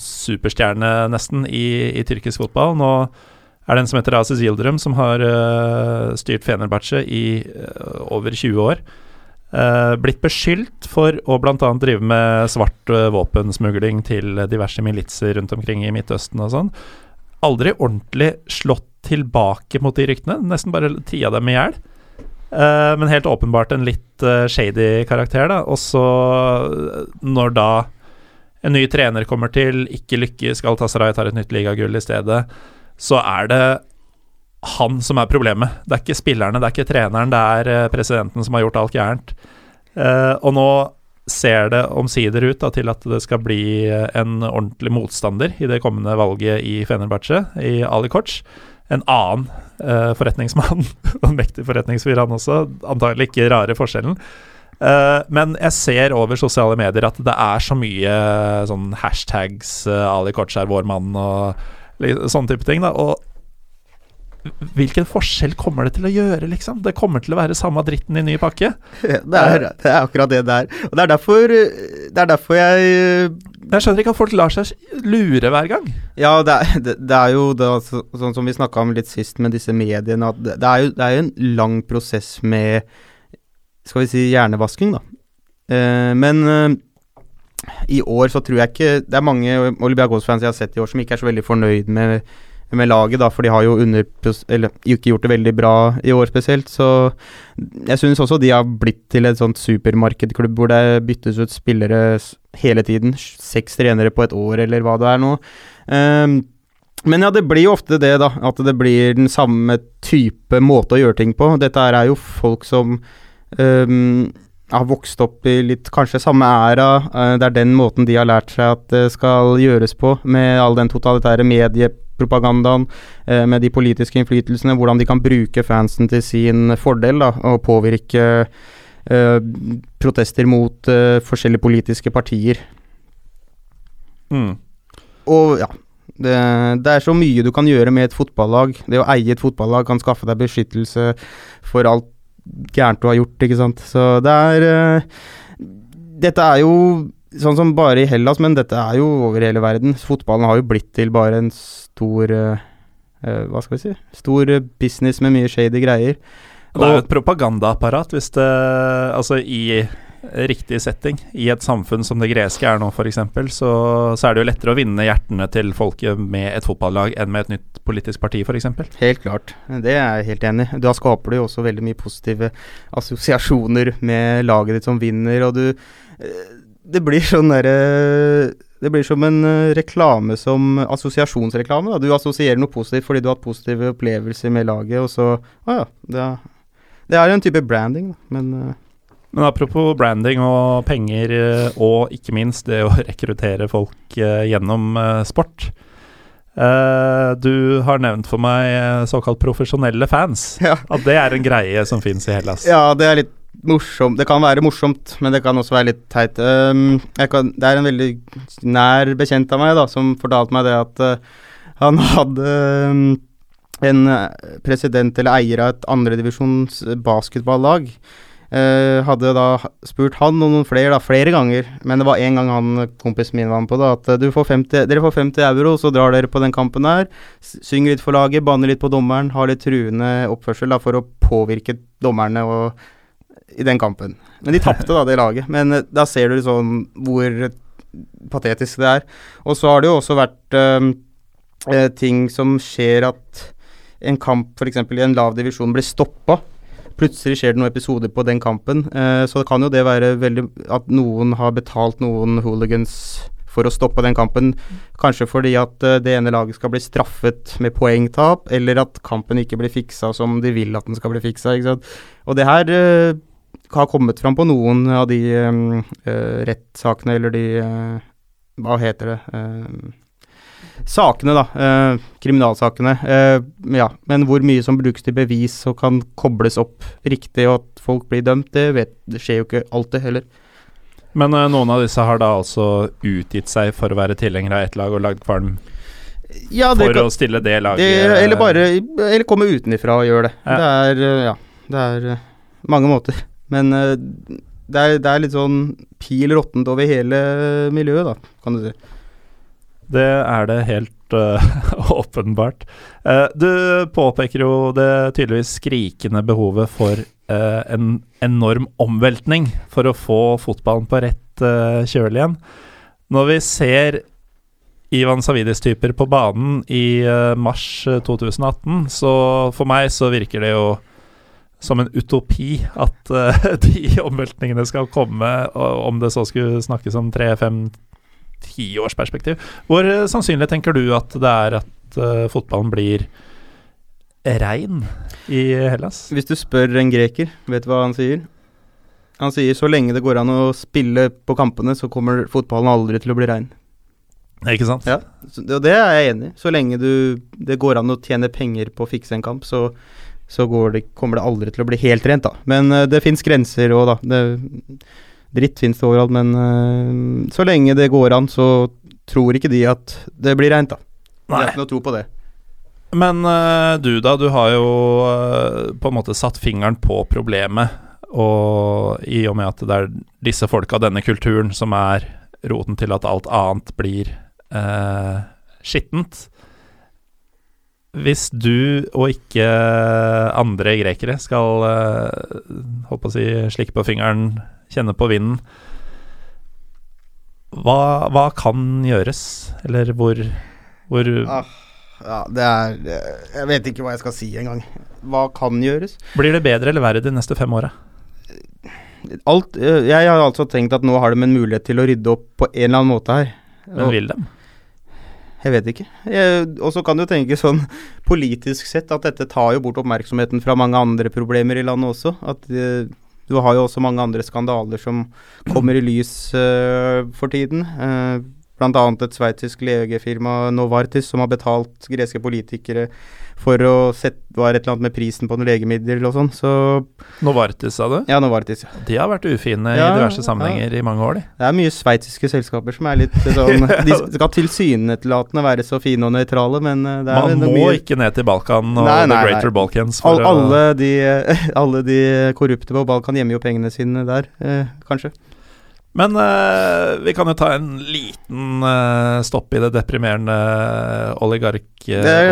superstjerne, nesten, i, i tyrkisk fotball. Nå er det en som heter Aziz Yildirim, som har uh, styrt Fenerbahçe i uh, over 20 år. Uh, blitt beskyldt for å bl.a. drive med svart våpensmugling til diverse militser rundt omkring i Midtøsten og sånn. Aldri ordentlig slått tilbake mot de ryktene, nesten bare tia dem i hjel. men helt åpenbart en litt shady karakter, da. Og så, når da en ny trener kommer til, ikke lykkes, Galatasaray tar et nytt ligagull i stedet så er det han som er problemet. Det er ikke spillerne, det er ikke treneren, det er eh, presidenten som har gjort alt gærent. Uh, og nå ser det omsider ut da, til at det skal bli eh, en ordentlig motstander i det kommende valget i Fenerbahçe, i Ali Koc. En annen uh, forretningsmann, en mektig forretningsfyr han også, antagelig ikke rare forskjellen. Uh, men jeg ser over sosiale medier at det er så mye sånn hashtags Ali Koc er vår mann og Sånne type ting. da, og hvilken forskjell kommer det til å gjøre, liksom? Det kommer til å være samme dritten i ny pakke. Det, er, det, er, akkurat det det er. Og det er derfor, det er derfor jeg Jeg skjønner ikke at folk lar seg lure hver gang. Ja, det er, det er jo da, sånn som vi snakka om litt sist med disse mediene, at det er jo det er en lang prosess med Skal vi si hjernevasking, da. Eh, men eh, i år så tror jeg ikke Det er mange Olympiakos-fans jeg har sett i år som ikke er så veldig fornøyd med, med laget, da, for de har jo under, eller, ikke gjort det veldig bra i år spesielt. Så jeg synes også de har blitt til et sånt supermarkedklubb hvor det byttes ut spillere hele tiden. Seks trenere på et år, eller hva det er nå. Um, men ja, det blir jo ofte det, da. At det blir den samme type måte å gjøre ting på. Dette er jo folk som um, har vokst opp i litt kanskje samme æra. Eh, det er den måten de har lært seg at det skal gjøres på, med all den totalitære mediepropagandaen, eh, med de politiske innflytelsene, hvordan de kan bruke fansen til sin fordel da, og påvirke uh, protester mot forskjellige politiske partier. Mm. Og ja, det, det, er så mye du kan gjøre med et fotballag. Det å eie et fotballag kan skaffe deg beskyttelse for alt gærent du har gjort, ikke sant. Så det er uh, Dette er jo sånn som bare i Hellas, men dette er jo over hele verden. Fotballen har jo blitt til bare en stor uh, uh, Hva skal vi si Stor business med mye shady greier. Det er jo et propagandaapparat hvis det Altså i riktig setting. I et samfunn som det greske er nå, f.eks., så, så er det jo lettere å vinne hjertene til folket med et fotballag enn med et nytt politisk parti, f.eks. Helt klart, det er jeg helt enig i. Da skaper du jo også veldig mye positive assosiasjoner med laget ditt som vinner, og du eh, Det blir sånn derre det blir som en uh, reklame som assosiasjonsreklame. Da. Du assosierer noe positivt fordi du har hatt positive opplevelser med laget, og så Å ja. Det, det er en type branding, da, men uh, men apropos branding og penger, eh, og ikke minst det å rekruttere folk eh, gjennom eh, sport. Du har nevnt for meg såkalt profesjonelle fans. Ja. At det er en greie som fins i Hellas. Ja, det er litt morsomt. Det kan være morsomt, men det kan også være litt teit. Um, kan, det er en veldig nær bekjent av meg da, som fortalte meg det at han hadde um, en president eller eier av et andredivisjons basketballag Uh, hadde da spurt han og noen flere da, flere ganger, men det var én gang han kompisen min var med på det, at uh, får 50, dere får 50 euro, så drar dere på den kampen her. Synger litt for laget, banner litt på dommeren, har litt truende oppførsel da, for å påvirke dommerne og i den kampen. Men de tapte, da, det laget. Men uh, da ser du sånn hvor patetisk det er. Og så har det jo også vært uh, ting som skjer at en kamp f.eks. i en lav divisjon blir stoppa. Plutselig skjer det noen episoder på den kampen. så det kan jo det være veldig at noen har betalt noen hooligans for å stoppe den kampen. Kanskje fordi at uh, det ene laget skal bli straffet med poengtap, eller at kampen ikke blir fiksa som de vil at den skal bli fiksa. Og det her uh, har kommet fram på noen av de um, uh, rettssakene, eller de Hva heter det? Sakene, da. kriminalsakene. ja, men hvor mye som brukes til bevis og kan kobles opp riktig, og at folk blir dømt, det, vet, det skjer jo ikke alltid heller. Men eh, noen av disse har da altså utgitt seg for å være tilhengere av ett lag og lagd kvalm ja, for kan, å stille det laget det, Eller bare Eller komme utenifra og gjøre det. Ja. Det er uh, Ja, det er uh, mange måter. Men det er, det, er, litt sånn pil råttent over hele miljøet, da, kan du si. Det er det helt åpenbart. du påpeker jo det tydeligvis skrikende behovet for uh, en enorm omveltning for å få fotballen på rett uh, kjøl igjen. Når vi ser Ivan Savidis-typer på banen i uh, mars 2018, så for meg så virker det jo som en utopi at uh, de omveltningene skal komme, om det så skulle snakkes om tre, fem, tiårsperspektiv. Hvor uh, sannsynlig tenker du at det er at uh, fotballen blir rein i Hellas? Hvis du spør en greker, vet du hva han sier? Han sier så lenge det går an å spille på kampene, så kommer fotballen aldri til å bli rein. Ikke sant? Ja, og det er jeg enig i. Så lenge du, det går an å tjene penger på å fikse en kamp, så, så det, kommer det aldri til å bli helt rent, da. Men uh, det fins grenser òg, da. Det, dritt fins det overalt, men uh, så lenge det går an, så tror ikke de at det blir reint, da. Nei. Det er ikke noe tro på det. Men uh, du, da. Du har jo uh, på en måte satt fingeren på problemet. Og i og med at det er disse folka, denne kulturen, som er roten til at alt annet blir skittent. Hvis du og ikke andre grekere skal håper å si, slikke på fingeren, kjenne på vinden hva, hva kan gjøres? Eller hvor, hvor ah ja, det er Jeg vet ikke hva jeg skal si engang. Hva kan gjøres? Blir det bedre eller verre de neste fem åra? Alt Jeg har altså tenkt at nå har de en mulighet til å rydde opp på en eller annen måte her. Men vil de? Jeg vet ikke. Og så kan du tenke sånn politisk sett at dette tar jo bort oppmerksomheten fra mange andre problemer i landet også. At uh, du har jo også mange andre skandaler som kommer i lys uh, for tiden. Uh, Bl.a. et sveitsisk legefirma Novartis som har betalt greske politikere for å sette var et eller annet med prisen på noen legemidler og sånn. Så Novartis, sa du? Ja, Novartis. Ja. De har vært ufine ja, i diverse sammenhenger ja. i mange år, de. Det er mye sveitsiske selskaper som er litt sånn De skal tilsynelatende være så fine og nøytrale, men eh, det er Man må mye... ikke ned til Balkan og nei, nei, The Greater nei. Balkans for All, å alle, de, alle de korrupte på Balkan gjemmer jo pengene sine der, eh, kanskje. Men uh, vi kan jo ta en liten uh, stopp i det deprimerende oligark-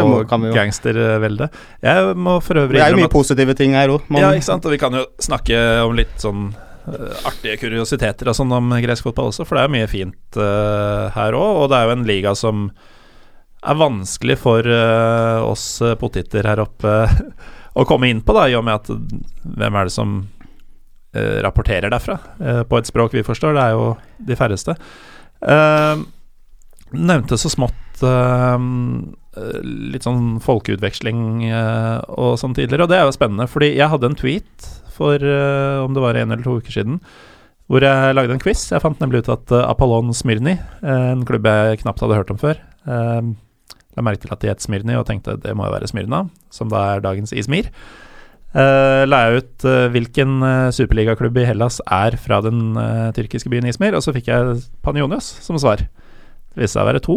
og gangsterveldet. Jeg må for øvrig Det er jo mye positive ting her òg. Ja, ikke sant. Og vi kan jo snakke om litt sånn uh, artige kuriositeter og sånn om gresk fotball også, for det er mye fint her òg. Og det er jo en liga som er vanskelig for oss poteter her oppe å komme inn på, da, i og med at hvem er det som Eh, rapporterer derfra, eh, på et språk vi forstår. Det er jo de færreste. Uh, nevnte så smått litt sånn folkeutveksling og sånn tidligere, og det er jo spennende, fordi jeg hadde en tweet for om det var en eller to uker siden, hvor jeg lagde en quiz. Jeg fant nemlig ut at Apollon Smyrni, en klubb jeg knapt hadde hørt om før La merke til at de het Smirny og tenkte det må jo være Smirna, som da er dagens Izmir. Uh, la jeg ut uh, hvilken uh, superligaklubb i Hellas er fra den uh, tyrkiske byen Ismir, og så fikk jeg Panionios som svar. Det viste seg å være to.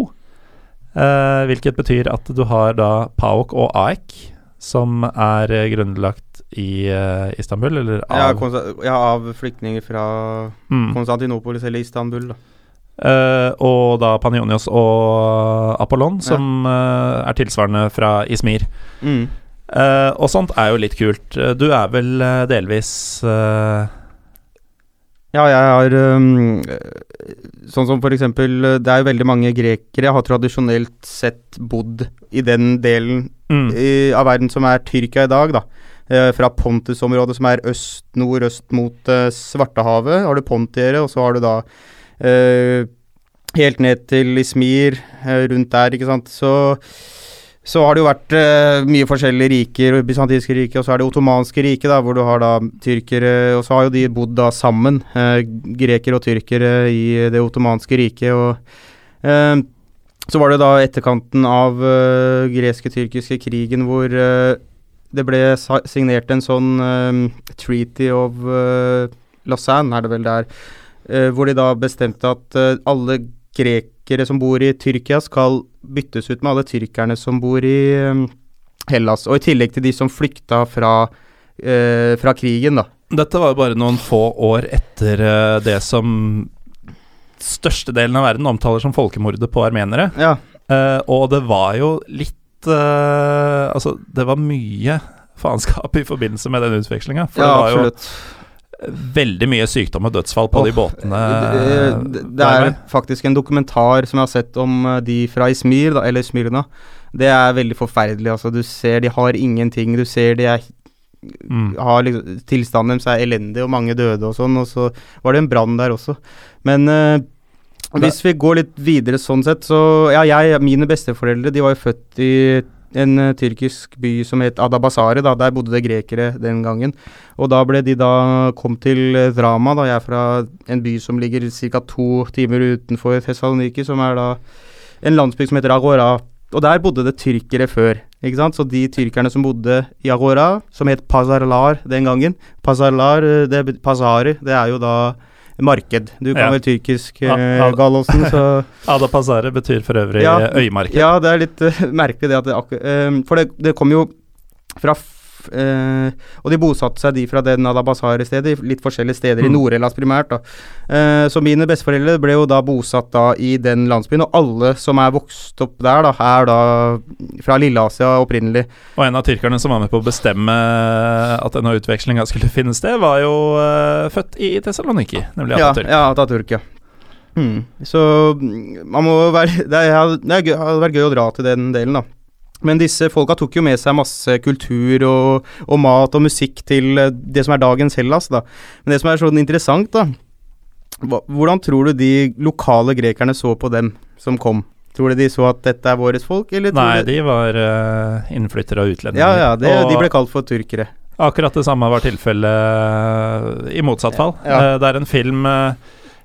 hvilket betyr at du har da PAOK og AEK, som er grunnlagt i Istanbul, eller av Ja, ja av flyktninger fra mm. Konstantinopolis eller Istanbul, da. og da Panionios og Apollon, som ja. er tilsvarende fra Ismir. Mm. Eh, og sånt er jo litt kult. Eh, Du er vel eh, delvis uh Ja, jeg har um, Sånn som for eksempel Det er jo veldig mange grekere har tradisjonelt sett bodd i den delen mm, i, av verden som er Tyrkia i dag, da. Uh, fra Pontus-området, som er øst, nordøst mot eh, Svartehavet, har du pontiere, og så har du da helt ned til Ismir, rundt der, ikke sant. Så, så har det jo vært uh, mye forskjellige riker, bysantinske riket, og så er det ottomanske riket, hvor du har da tyrkere Og så har jo de bodd da sammen, uh, grekere og tyrkere, i det ottomanske riket. og uh, så var det da etterkanten av uh, greske-tyrkiske krigen hvor det ble signert en sånn Treaty of Lausanne, er det vel der, hvor de da bestemte at alle alle grekere som bor i Tyrkia skal byttes ut med alle tyrkerne som bor i eh, Hellas, og i tillegg til de som flykta fra, eh, fra krigen, da. Dette var jo bare noen få år etter eh, det som størstedelen av verden omtaler som folkemordet på armenere. Ja, Eh, og det var jo litt eh, Altså, det var mye faenskap i forbindelse med den utvekslinga. For ja det var jo absolutt. Veldig mye sykdom og dødsfall på de båtene. Det, det, det er faktisk en dokumentar som jeg har sett om eh, de fra Ismir, da, eller Smyrna. Det er veldig forferdelig. Altså, du ser de har ingenting. Du ser de er Mm. har liksom, Tilstanden deres er elendig, og mange døde og sånn. Og så var det en brann der også. Men uh, hvis vi går litt videre sånn sett, så Ja, jeg, mine besteforeldre, de var jo født i en uh, tyrkisk by som het Adabasare, da. Der bodde det grekere den gangen. Og da ble de da kom til eh, Drama, da. Jeg er fra en by som ligger ca. to timer utenfor Thessaloniki, som er da en landsby som heter Agora. Og der bodde det tyrkere før. ikke sant? Så de tyrkerne som bodde i Agora, som het Pazarlar den gangen Pazarlar, eh, det, Pazari, det er jo da marked. Du kan Ja. vel tyrkisk, eh, ja. Gallosen, så Ada Pazare betyr for øvrig Ja, øymarked. Ja, det er litt uh, merkelig det at det akkurat uh, For det, det kom jo fra eh, Og de bosatte seg, de fra den Adabasar-stedet, litt forskjellige steder, i Mm. Nord-Hellas primært. Eh, så mine besteforeldre ble jo da bosatt da i den landsbyen, og alle som er vokst opp der, da, er da fra Lilleasia opprinnelig. Og en av tyrkerne som var med på å bestemme at denne utvekslinga skulle finne sted, var jo eh, født i Tessaloniki, nemlig Atatürk. ja, Atatürk, ja. Mm. Så mm, man må være Det, er, det hadde vært gøy å dra til den delen, da. Men disse folka tok jo med seg masse kultur og, og mat og musikk til eh, det som er dagens Hellas, da. Men det som er sånn interessant, da Hvordan tror du de lokale grekerne så på dem som kom? Tror du de så at dette er våres folk, eller tror Nei, de var uh, innflyttere og utlendinger. Ja, ja, det, og de ble kalt for turkere. akkurat det samme var tilfellet i motsatt fall. Ja. Eh, det er en film, eh,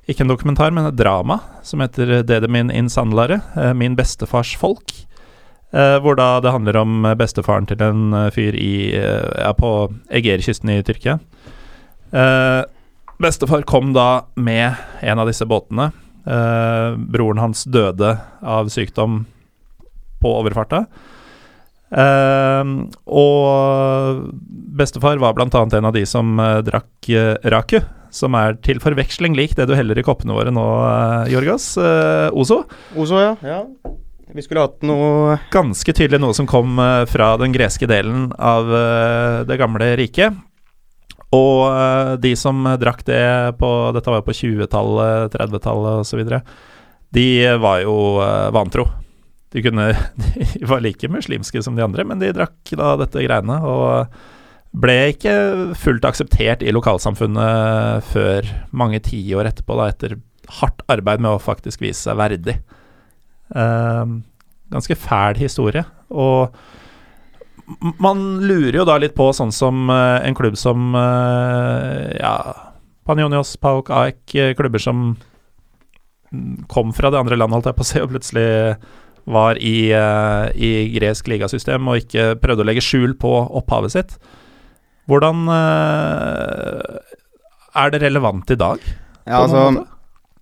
ikke en dokumentar, men et drama, som heter 'Dedemin in Sandlare', Min bestefars folk. Eh, hvor da det handler om bestefaren til en eh, fyr i, eh, ja, på Egerkysten i Tyrkia. Eh, bestefar kom da med en av disse båtene. Eh, broren hans døde av sykdom på overfarta. Eh, og bestefar var blant annet en av de som eh, drakk eh, raku, som er til forveksling lik det du heller i koppene våre nå, Jorgas. Eh, Ozo. Ozo, ja. ja. Vi skulle hatt noe Ganske tydelig noe som kom eh, fra den greske delen av eh, det gamle riket. Og eh, de som drakk det på Dette var jo på 20-tallet, 30-tallet osv. De var jo vantro. De, kunne, de var like muslimske som de andre, men de drakk da dette greiene. Og ble ikke fullt akseptert i lokalsamfunnet før mange tiår etterpå, da, etter hardt arbeid med å faktisk vise seg verdig. Eh, ganske fæl historie. Og man lurer jo da litt på sånn som eh, en klubb som eh, ja, Panionios, Pauk, AEK, klubber som mm, kom fra det andre landet, holdt jeg på å si, og plutselig var i, i gresk ligasystem og ikke prøvde å legge skjul på opphavet sitt. Hvordan er det relevant i dag? Ja, altså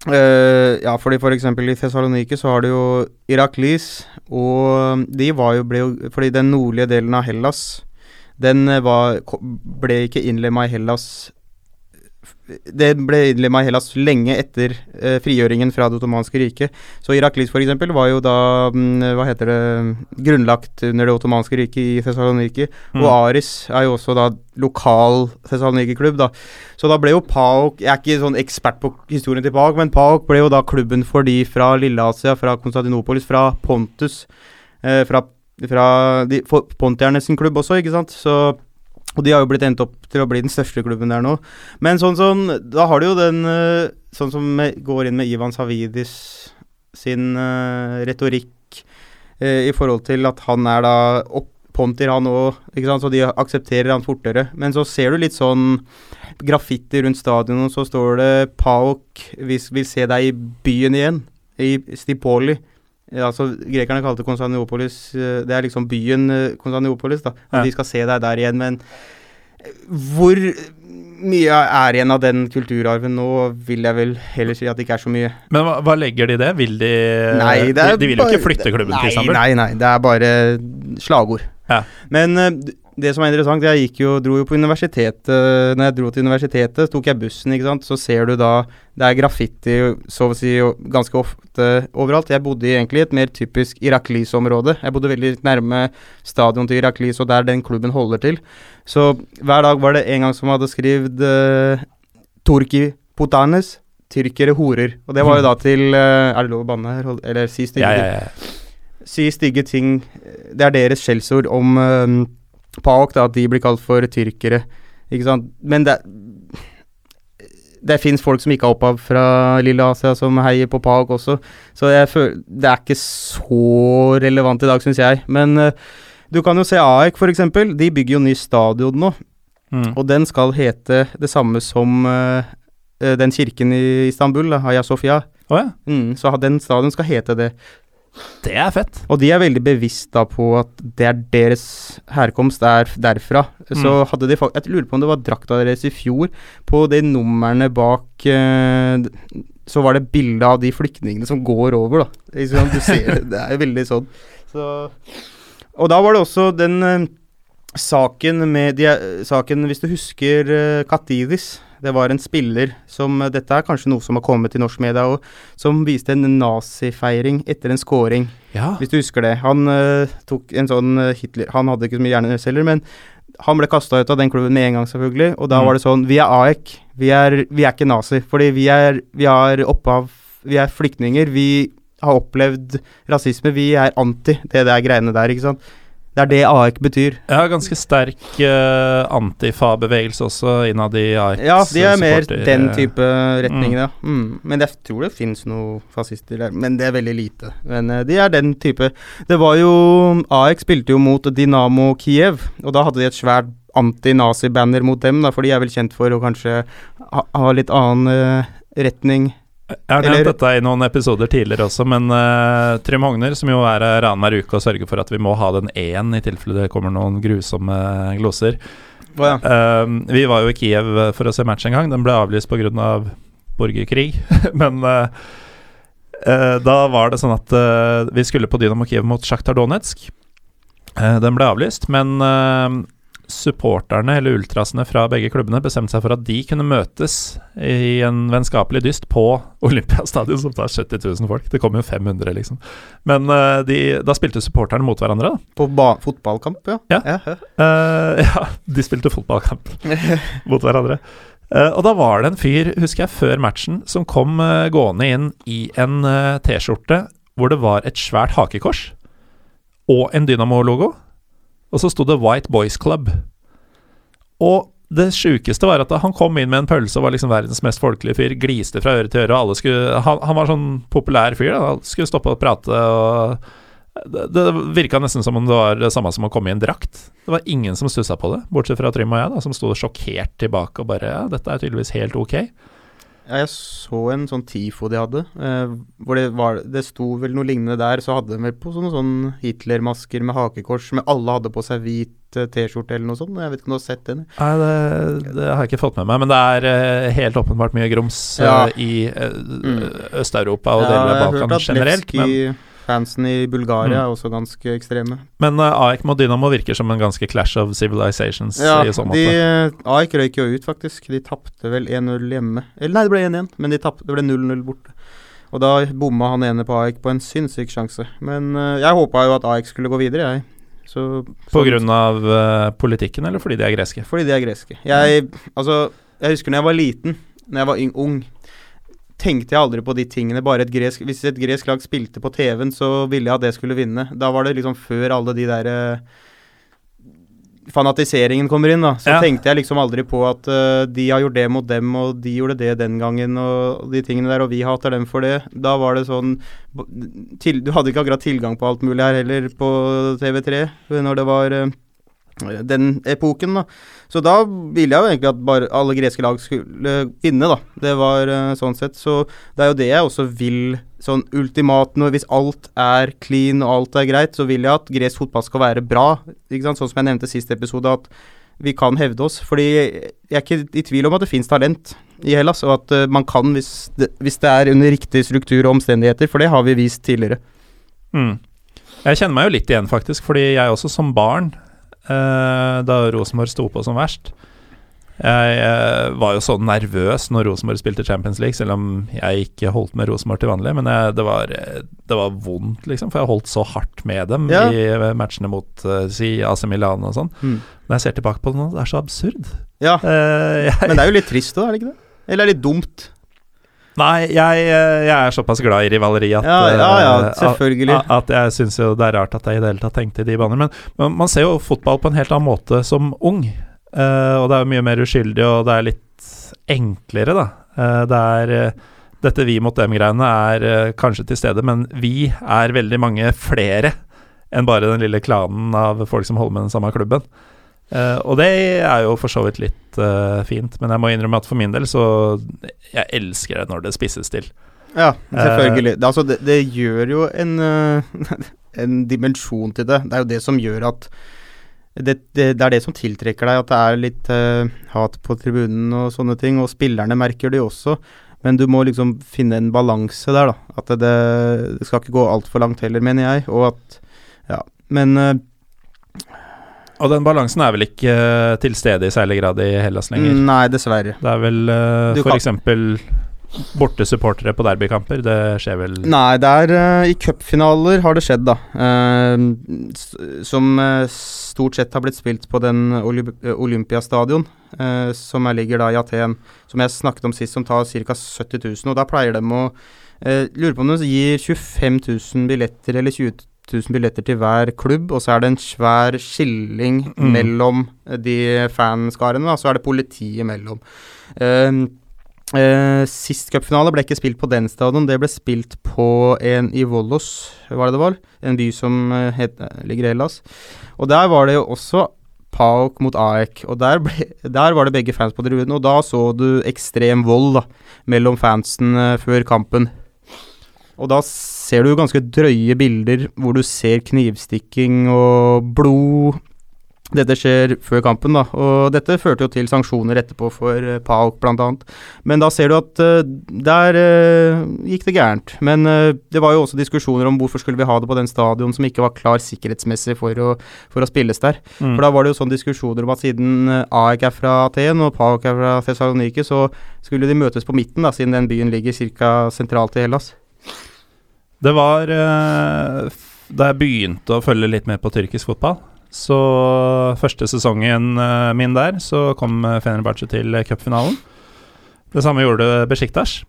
Eh, ja, fordi for eksempel i Thessaloniki så har du jo Iraklis, og de var jo, ble jo Fordi den nordlige delen av Hellas, den eh, var, ble ikke innlemma i Hellas det ble innlemma i Hellas lenge etter eh, frigjøringen fra Det ottomanske riket. Så Iraklis f.eks. var jo da mm, hva heter det, grunnlagt under Det ottomanske riket i Thessaloniki. Mm. Og Aris er jo også da lokal Thessaloniki-klubb. da. Så da ble jo PAOK Jeg er ikke sånn ekspert på historien til PAOK, men PAOK ble jo da klubben for de fra Lille-Asia, fra Konstantinopolis, fra Pontus. Eh, fra fra de, Pontierne sin klubb også, ikke sant. Så og de har jo blitt endt opp til å bli den største klubben der nå. Men sånn som Da har du jo den eh, Sånn som går inn med Ivan Savidis sin uh, retorikk uh, i forhold til at han er da opponter, han òg, så de aksepterer han fortere. Men så ser du litt sånn graffiti rundt stadionet, så står det Paok, vi vil se deg i byen igjen. I Stipoli. Ja, altså, Grekerne kalte Konstantinopolis Det er liksom byen Konstantinopolis da. At Ja. de skal se deg der igjen. Men hvor mye er igjen av den kulturarven nå, vil jeg vel heller si at det ikke er så mye. Men hva, hva legger de i det? Vil de Nei, det de, vil jo ikke flytte klubben nei, til Istanbul? Nei, nei, det er bare slagord. Ja. Men eh, det som er interessant, jeg jo, dro jo på universitetet Når jeg dro til universitetet, tok jeg bussen, ikke sant, så ser du da Det er graffiti så å si ganske ofte overalt. Jeg bodde egentlig i et mer typisk Iraklis-område. Jeg bodde veldig nærme stadion til Iraklis, og der den klubben holder til. Så hver dag var det en gang som hadde skrevet uh, Turki Putanes. Tyrkere horer. Og det var jo da til uh, Er det lov å banne her? Eller si stygge Ja, ja, ja. si stygge ting. Det er deres skjellsord om um, PAOK, da, at de blir kalt for tyrkere. Ikke sant. Men det Det fins folk som ikke har opphav fra Lille Asia, som heier på PAOK også. Så føler Det er ikke så relevant i dag, syns jeg. Men uh, du kan jo se AEK, f.eks. De bygger jo ny stadion nå. Mm. Og den skal hete det samme som uh, den kirken i Istanbul, Haya Sofia. Oh, ja. Mm, så den stadion skal hete det. Det er fett. Og de er veldig bevisst da på at det er deres herkomst er derfra. Så Mm. hadde de Jeg lurer på om det var drakta deres i fjor. På de numrene bak eh, så var det bilde av de flyktningene som går over, da. Du ser det. Er veldig sånn. Så Og da var det også den eh, saken med de, Saken, hvis du husker uh, Katidis. Det var en spiller som Dette er kanskje noe som har kommet i norsk media òg. Som viste en nazifeiring etter en scoring. Ja. Hvis du husker det. Han uh, tok en sånn eh, Hitler Han hadde ikke så mye hjerneceller, men han ble kasta ut av den klubben med en gang, selvfølgelig. Og da Mm. var det sånn Vi er AEK. Vi er, vi er ikke nazi. Fordi vi er Vi er opphav Vi er flyktninger. Vi har opplevd rasisme. Vi er anti det der greiene der, ikke sant. Det er det AEK betyr. Ja, ganske sterk uh, antifa-bevegelse også innad i AEK. Ja, de er mer supporter- den type retning, ja. Mm. Men jeg tror det finnes noen fascister der, men det er veldig lite. Men uh, de er den type. Det var jo AEK spilte jo mot Dynamo Kiev, og da hadde de et svært anti-nazi-banner mot dem, da, for de er vel kjent for å kanskje ha, ha litt annen uh, retning. Jeg har nevnt dette i noen episoder tidligere også, men uh, Trym Hogner, som jo er her annenhver uke og sørger for at vi må ha den én i tilfelle det kommer noen grusomme gloser oh, ja. uh, Vi var jo i Kiev for å se match en gang. Den ble avlyst pga. Av borgerkrig, men uh, eh, da var det sånn at eh, vi skulle på Dynamo Kiev mot Sjaktar Donetsk. Eh, den ble avlyst, men eh, supporterne, eller ultrasene fra begge klubbene, bestemte seg for at de kunne møtes i en vennskapelig dyst på Olympiastadion, som tar 70 000 folk. Det kom jo 500, liksom. Men uh, de, da spilte supporterne mot hverandre, da. På ba fotballkamp, ja. Ja. ja. uh, ja, de spilte fotballkamp mot hverandre. Uh, og da var det en fyr, husker jeg, før matchen, som kom gående inn i en T-skjorte hvor det var et svært hakekors og en Dynamo-logo. Og så sto det White Boys Club. Og det sjukeste var at han kom inn med en pølse og var liksom verdens mest folkelige fyr. Gliste fra øre til øre, og alle skulle Han, han var sånn populær fyr. Da. Han skulle stoppe og prate og det, det virka nesten som om det var det samme som å komme i en drakt. Det var ingen som stussa på det, bortsett fra Trym og jeg, da, som sto sjokkert tilbake og bare Ja, dette er tydeligvis helt ok. Jeg så en sånn TIFO de hadde, eh, hvor det var Det sto vel noe lignende der. Så hadde de vel på sånne sånn Hitler-masker med hakekors, men alle hadde på seg hvit eh, T-skjorte eller noe sånt. Jeg vet ikke om du har sett den? Nei, det, det har jeg ikke fått med meg, men det er uh, helt åpenbart mye grums eh, Ja. i uh, Mm. Øst-Europa og Ja, deler av Balkan generelt. Men Levski Fansen i Bulgaria er også ganske ekstreme. Men uh, AEK mot Dynamo virker som en ganske clash of civilizations Ja, i så de, uh, AEK røyk jo ut, faktisk. De tapte vel 1-0 hjemme. Eller nei, det ble 1-1, men de tappte, det ble 0-0 borte. Og da bomma han ene på AEK på en sinnssyk sjanse. Men uh, jeg håpa jo at AEK skulle gå videre, jeg. Så, På grunn av uh, politikken, eller fordi de er greske? Fordi de er greske. Jeg, altså, jeg husker når jeg var liten, når jeg var ung, tenkte jeg aldri på de tingene. Bare et gresk Hvis et gresk lag spilte på TV-en, så ville jeg at det skulle vinne. Da var det liksom før alle de der eh, Fanatiseringen kommer inn, da. Så Ja. tenkte jeg liksom aldri på at uh, de har gjort det mot dem, og de gjorde det den gangen, og de tingene der, og vi hater dem for det. Da var det sånn til, Du hadde ikke akkurat tilgang på alt mulig her heller på TV3 når det var eh, den epoken, da. Så da ville jeg jo egentlig at bare alle greske lag skulle vinne, da. Det var eh, sånn sett. Så det er jo det jeg også vil sånn ultimat nå. Hvis alt er clean og alt er greit, så vil jeg at gresk fotball skal være bra. Ikke sant? Sånn som jeg nevnte sist episode, at vi kan hevde oss. Fordi jeg er ikke i tvil om at det fins talent i Hellas, og at eh, man kan hvis det, hvis det er under riktig struktur og omstendigheter, for det har vi vist tidligere. Mm. Jeg kjenner meg jo litt igjen, faktisk, fordi jeg også som barn, da Rosenborg sto på som verst Jeg eh, var jo så nervøs når Rosenborg spilte Champions League, selv om jeg ikke holdt med Rosenborg til vanlig. Men jeg, det, var, eh, det var vondt, liksom, for jeg holdt så hardt med dem Ja. i eh, matchene mot eh, si AC Milan og sånn. Mm. Når jeg ser tilbake på det nå, det er så absurd. Ja, Eh, jeg, men det er jo litt trist òg, er det ikke det? Eller er det litt dumt? Nei, jeg, eh, jeg er såpass glad i rivaleri at Ja, ja, ja, eh, selvfølgelig. At, at jeg syns jo det er rart at jeg i det hele tatt tenkte i de baner. Men, men man ser jo fotball på en helt annen måte som ung. Uh, og det er jo mye mer uskyldig, og det er litt enklere, da. Uh, det er uh, Dette vi mot dem-greiene er kanskje til stede, men vi er veldig mange flere enn bare den lille klanen av folk som holder med den samme klubben. Eh, og det er jo for så vidt litt uh, fint, men jeg må innrømme at for min del så Jeg elsker det når det spisses til. Ja, selvfølgelig. Det, altså, det, det gjør jo en, en dimensjon til det. Det er jo det som gjør at det, det, det er det som tiltrekker deg, at det er litt hat på tribunen og sånne ting. Og spillerne merker det jo også. Men du må liksom finne en balanse der, da. At det, skal ikke gå altfor langt heller, mener jeg. Og at Ja. Men Og den balansen er vel ikke eh, til stede i særlig grad i Hellas lenger. Nei, dessverre. Det er vel uh, f.eks. for eksempel borte supportere på derbykamper. Det skjer vel Nei, det er uh, i cupfinaler har det skjedd, da. Uh, som uh, stort sett har blitt spilt på den Olymp eh, Olympiastadion, eh, som er, ligger da i Aten. Som jeg snakket om sist, som tar ca. 70 000. Og da pleier de å Uh, Lurer på om de gir 25 000 billetter eller 20 000 billetter til hver klubb, og så er det en svær skilling Mm. mellom de fanskarene, og Så er det politiet imellom. Eh, uh, sist cupfinale ble ikke spilt på den stadion, det ble spilt på en i Volos, var det det var? En by som eh, het, ligger i Hellas. Og der var det jo også PAOK mot AEK, og der, ble, der var det begge fans på tribunen, og da så du ekstrem vold da, mellom fansen eh, før kampen. Og da ser du ganske drøye bilder hvor du ser knivstikking og blod. Dette skjer før kampen, da, og dette førte jo til sanksjoner etterpå for uh, PAOK bl.a. Men da ser du at uh, der uh, gikk det gærent. Men uh, det var jo også diskusjoner om hvorfor skulle vi ha det på den stadion som ikke var klar sikkerhetsmessig for å, for å spilles der. Mm. For da var det jo sånn diskusjoner om at siden eh, AEK er fra Aten og Pauk er fra Thessaloniki, så skulle de møtes på midten, da, siden den byen ligger ca. sentralt i Hellas. Det var eh, da jeg begynte å følge litt med på tyrkisk fotball. Så første sesongen eh, min der, så kom eh, Fenerbahçe til cupfinalen. Det samme gjorde Besjiktas.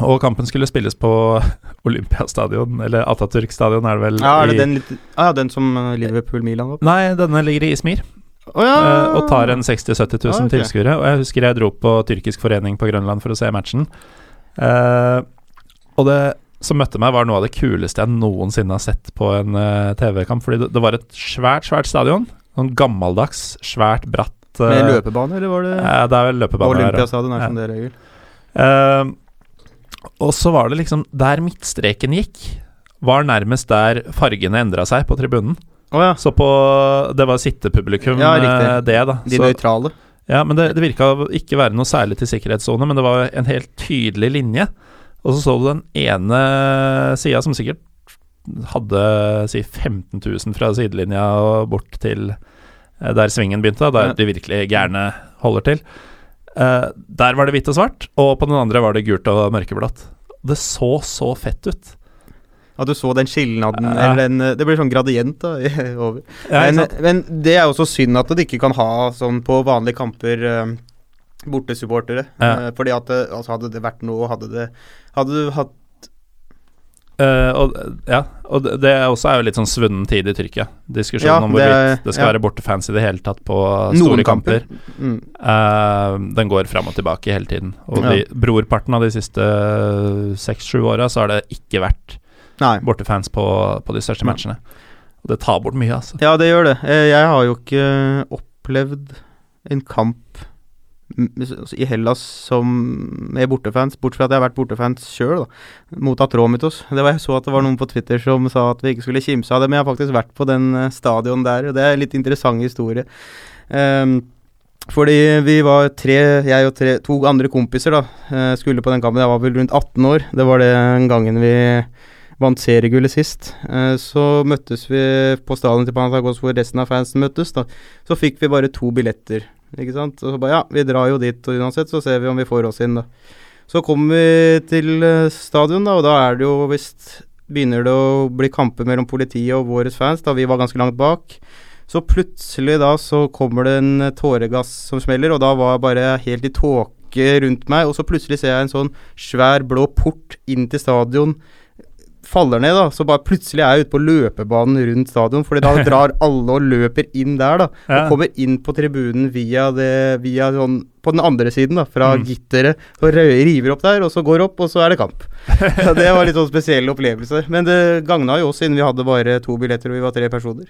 Og kampen skulle spilles på Olympiastadion, eller Atatürk stadion, er det vel? Ja, er det den, litt, ah, ja, den som Liverpool-Milan var på? Nei, denne ligger i Izmir. Oh, ja! og tar en 60 000-70 000 Ah, okay. tilskuere. Og jeg husker jeg dro på tyrkisk forening på Grønland for å se matchen. Uh, og det som møtte meg, var noe av det kuleste jeg noensinne har sett på en uh, TV-kamp. Fordi det, det var et svært, svært stadion. Sånn gammeldags, svært, bratt uh, Med løpebane, eller var det Ja, det er vel løpebane. Olympiastadion er som det regel. Eh, og så var det liksom Der midtstreken gikk, var nærmest der fargene endra seg på tribunen. Oh, ja. Så på Det var sittepublikum, Ja, det, da. De Så- nøytrale. ja, men det, det virka ikke være noe særlig til sikkerhetssone, men det var en helt tydelig linje. Og så så du den ene sida som sikkert hadde si 15 000 fra sidelinja og bort til eh, der svingen begynte, der de virkelig gærne holder til. Eh, der var det hvitt og svart, og på den andre var det gult og mørkeblått. Det så så fett ut. At du så den skilnaden, Ja. eller den Det blir sånn gradient da, over. Ja, men, men det er jo så synd at de ikke kan ha sånn på vanlige kamper eh, bortesupportere. Ja. Eh, fordi at altså hadde det vært noe, hadde det Hadde du hatt Uh, og, ja, og det, det er også er jo litt sånn svunnen tid i Tyrkia. Diskusjonen Ja, om det hvorvidt det skal ja. være bortefans i det hele tatt på Noen store kamper. kamper. mm, Uh, den går fram og tilbake hele tiden. Og de, brorparten av de siste seks-sju åra så har det ikke vært Nei. bortefans på, på de største matchene. Og det tar bort mye, altså. Ja, det gjør det. Eh, Jeg har jo ikke opplevd en kamp i Hellas som er bortefans, bortsett fra at jeg har vært bortefans sjøl, mot Atromitos. Det var, jeg så at det var noen på Twitter som sa at vi ikke skulle kimse av det, men jeg har faktisk vært på den eh, stadion der, og det er en litt interessant historie. Um, fordi vi var tre, jeg og tre, to andre kompiser da, eh, skulle på den kampen. Jeg var vel rundt 18 år. Det var den gangen vi vant seriegullet sist. Eh, så møttes vi på stadion til Panathinaikos hvor resten av fansen møttes. da. Så fikk vi bare to billetter, ikke sant. Og så bare ja, vi drar jo dit og uansett, så ser vi om vi får oss inn, da. Så kommer vi til eh, stadion, da, og da er det jo visst Begynner det å bli kamper mellom politiet og våre fans, da vi var ganske langt bak. Så plutselig da så kommer det en eh, tåregass som smeller, og da var jeg bare helt i tåke rundt meg, og så plutselig ser jeg en sånn svær blå port inn til stadion faller ned, da. Så bare plutselig er jeg ute på løpebanen rundt stadion, fordi da drar alle og løper inn der, da. Ja. Og kommer inn på tribunen via det Via sånn På den andre siden, da, fra Mm. gitteret. Og river opp der, og så går opp, og så er det kamp. Så det var litt sånn spesiell opplevelse. Men det gagna jo oss, siden vi hadde bare to billetter og vi var tre personer.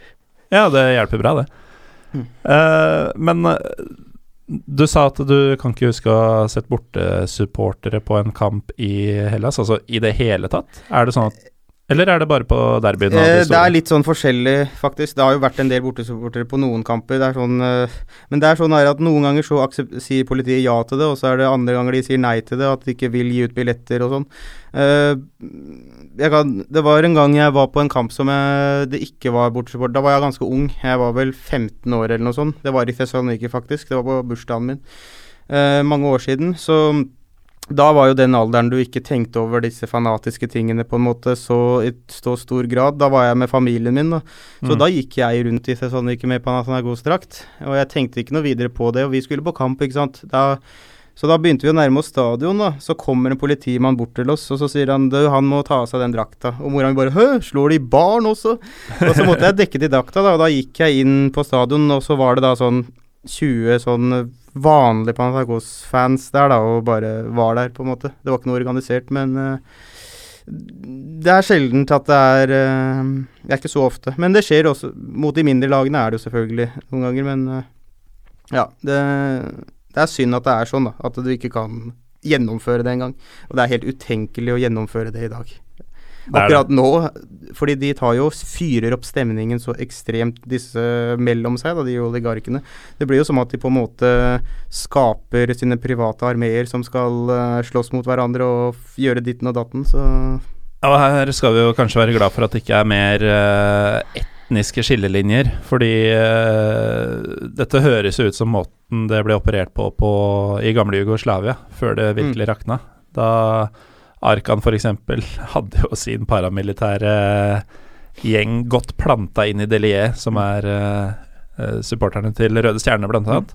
Ja, det hjelper bra, det. Mm. Uh, men du sa at du kan ikke huske å ha sett bortesupportere på en kamp i Hellas, altså i det hele tatt? Er det sånn at Eller er det bare på derbyen? Eh, det er litt sånn forskjellig, faktisk. Det har jo vært en del bortesupportere på noen kamper. Det er sånn, eh, men det er sånn at noen ganger så sier politiet ja til det, og så er det andre ganger de sier nei til det, at de ikke vil gi ut billetter og sånn. Eh, kan, det var en gang jeg var på en kamp som jeg, det ikke var bortsupport, Da var jeg ganske ung. Jeg var vel 15 år eller noe sånt. Det var i Thessaloniki, faktisk. Det var på bursdagen min. Eh, mange år siden. Så da var jo den alderen du ikke tenkte over disse fanatiske tingene på en måte så i så stor grad. Da var jeg med familien min, da. Så Mm. da gikk jeg rundt i Thessaloniki med Panathinaikos-drakt. Og jeg tenkte ikke noe videre på det, og vi skulle på kamp, ikke sant. Da, så da begynte vi å nærme oss stadion, da. Så kommer en politimann bort til oss, og så sier han du, han må ta av seg den drakta. Og mora mi bare hø, slår de barn også? Og så måtte jeg dekke til drakta, da, og da gikk jeg inn på stadion, og så var det da sånn 20 sånn vanlige Panathinaikos-fans der, da, og bare var der, på en måte. Det var ikke noe organisert, men uh, det er sjeldent at det er uh, Det er ikke så ofte. Men det skjer også. Mot de mindre lagene er det jo selvfølgelig noen ganger, men uh, ja. Det, det er synd at det er sånn, da. At du ikke kan gjennomføre det engang. Og det er helt utenkelig å gjennomføre det i dag. Akkurat nå, fordi de tar jo fyrer opp stemningen så ekstremt disse mellom seg, da, de oligarkene. Det blir jo som at de på en måte skaper sine private armeer som skal eh, slåss mot hverandre og gjøre ditten og datten, så Ja, og her skal vi jo kanskje være glad for at det ikke er mer eh, etniske skillelinjer, fordi uh, dette høres ut som måten det ble operert på, på i gamle Jugoslavia, før det virkelig rakna. Da Arkan f.eks. hadde jo sin paramilitære gjeng godt planta inn i Delier, som er eh, eh, supporterne til Røde Stjerne, blant annet.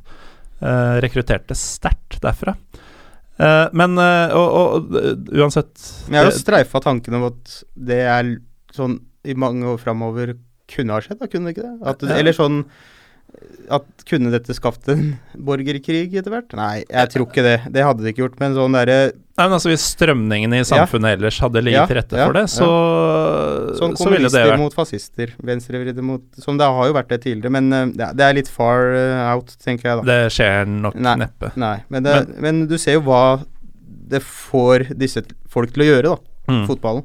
Eh, rekrutterte sterkt derfra. Uh, men eh, og, og, uansett jeg har jo streifa tanken om at det er sånn i mange år framover kunne ha skjedd, da, kunne det ikke det? At, Ja. Eller sånn at kunne dette skapt en borgerkrig etter hvert? Nei, jeg tror ikke det. Det hadde det ikke gjort. Men sånn derre Nei, men altså Hvis strømningene i samfunnet ellers hadde ligget Ja, til rette for det, så, Sånn så ville det kommunister vært mot fascister, venstrevridde mot Som det har jo vært det tidligere, men eh, ja, det er litt far eh, out, tenker jeg da. Det skjer nok Nei. neppe. Nei, men, det, men, du ser jo hva det får disse folk til å gjøre, da. Mm. Fotballen.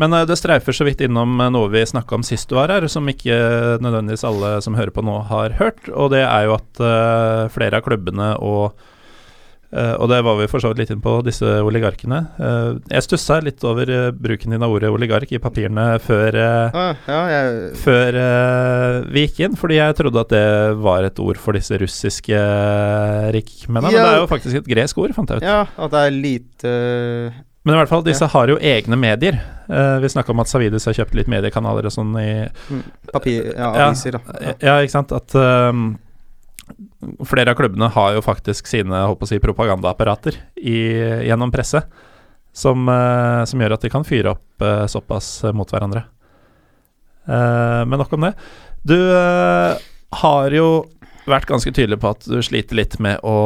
Men eh, det streifer så vidt innom eh, noe vi snakka om sist du var her, som ikke nødvendigvis alle som hører på nå, har hørt. Og det er jo at uh, flere av klubbene og Uh, og det var vi for så vidt litt inn på, disse oligarkene. Uh, jeg stussa litt over bruken din av ordet oligark i papirene før, ah, ja, jeg... før vi gikk inn, fordi jeg trodde at det var et ord for disse russiske rikmennene. Ja. Men det er jo faktisk et gresk ord, fant jeg ut. Ja, at det er lite men i hvert fall, disse ja. har jo egne medier. vi snakka om at Savidis har kjøpt litt mediekanaler og sånn i mm, Papir, ja, aviser, da. Ja. ja, ikke sant. At flere av klubbene har jo faktisk sine håper å si, propagandaapparater i, gjennom presse, som, uh, som, gjør at de kan fyre opp uh, såpass uh, mot hverandre. men nok om det. Du har jo vært ganske tydelig på at du sliter litt med å,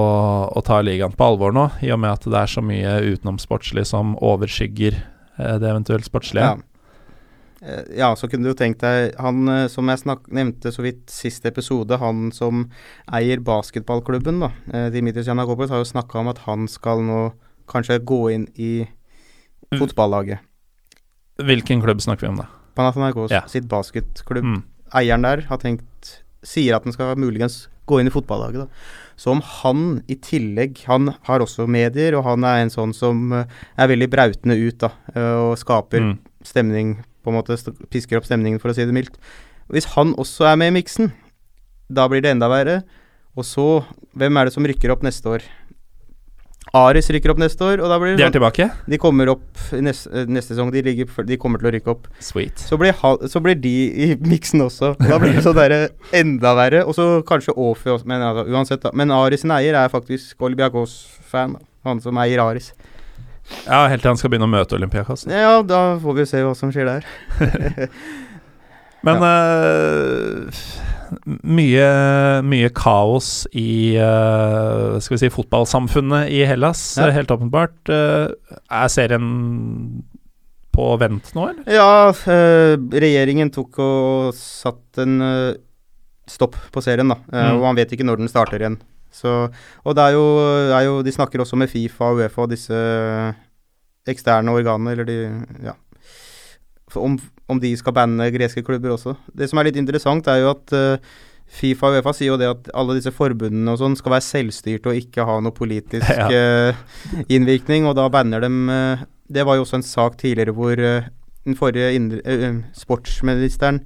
å, ta ligaen på alvor nå, i og med at det er så mye utenomsportslig som overskygger det eventuelt sportslige. Ja. Eh, ja, så kunne du tenkt deg Han eh, som jeg snak, nevnte så vidt siste episode, han som eier basketballklubben, da, eh, Dimitris Janakopoulos, har jo snakka om at han skal nå kanskje gå inn i fotballaget. Hvilken klubb snakker vi om, da? Panathinaikos ja. sitt basketklubb. Mm. Eieren der har tenkt Sier at han skal muligens gå inn i fotballaget, da. Så om han i tillegg Han har også medier, og han er en sånn som er veldig brautende ut, da, og skaper mm. stemning på en måte pisker opp stemningen, for å si det mildt. Hvis han også er med i miksen, da blir det enda verre. Og så, hvem er det som rykker opp neste år? Aris rykker opp neste år, og da blir det De er sånn, tilbake? De kommer opp neste, eh, neste sesong. De, ligger, de, kommer til å rykke opp. Sweet. Så blir, så blir de i miksen også. Da blir det sånn derre enda verre. Og så kanskje Åfi også, men altså, uansett, da. Men Aris sin eier er faktisk Olympiakos-fan. Han som eier Aris. Ja, helt til han skal begynne å møte Olympiakos. Ja, da får vi se hva som skjer der. Men ja. uh, mye, mye, kaos i uh, skal vi si fotballsamfunnet i Hellas, ja. helt åpenbart. Uh, er serien på vent nå, eller? Ja, regjeringen tok og satt en stopp på serien, da. Mm. Og man vet ikke når den starter igjen. Så, og det er jo, er jo, De snakker også med Fifa og Uefa og disse eksterne organene, eller de Ja. Om, om, de skal banne greske klubber også. Det som er litt interessant, er jo at uh, Fifa og Uefa sier jo det at alle disse forbundene og sånn skal være selvstyrte og ikke ha noe politisk ja. uh, innvirkning, og da banner dem uh, Det var jo også en sak tidligere hvor den forrige sportsministeren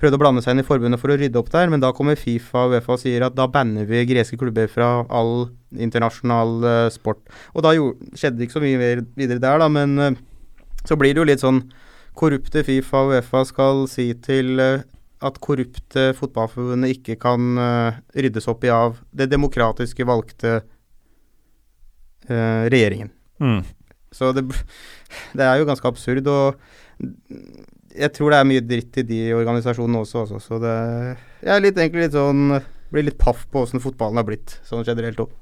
prøvde å blande seg inn i forbundet for å rydde opp der, men da kommer Fifa og Uefa og sier at da banner vi greske klubber fra all internasjonal sport. Og da jo, skjedde det ikke så mye videre der, da, men så blir det jo litt sånn korrupte Fifa og Uefa skal si til uh, at korrupte fotballforbundet ikke kan ryddes opp i av det demokratiske valgte regjeringen. Mm. Så det, det er jo ganske absurd. og jeg tror det er mye dritt i de organisasjonene også, også så det Jeg er litt, egentlig litt sånn Blir litt paff på åssen fotballen har blitt, sånn generelt òg.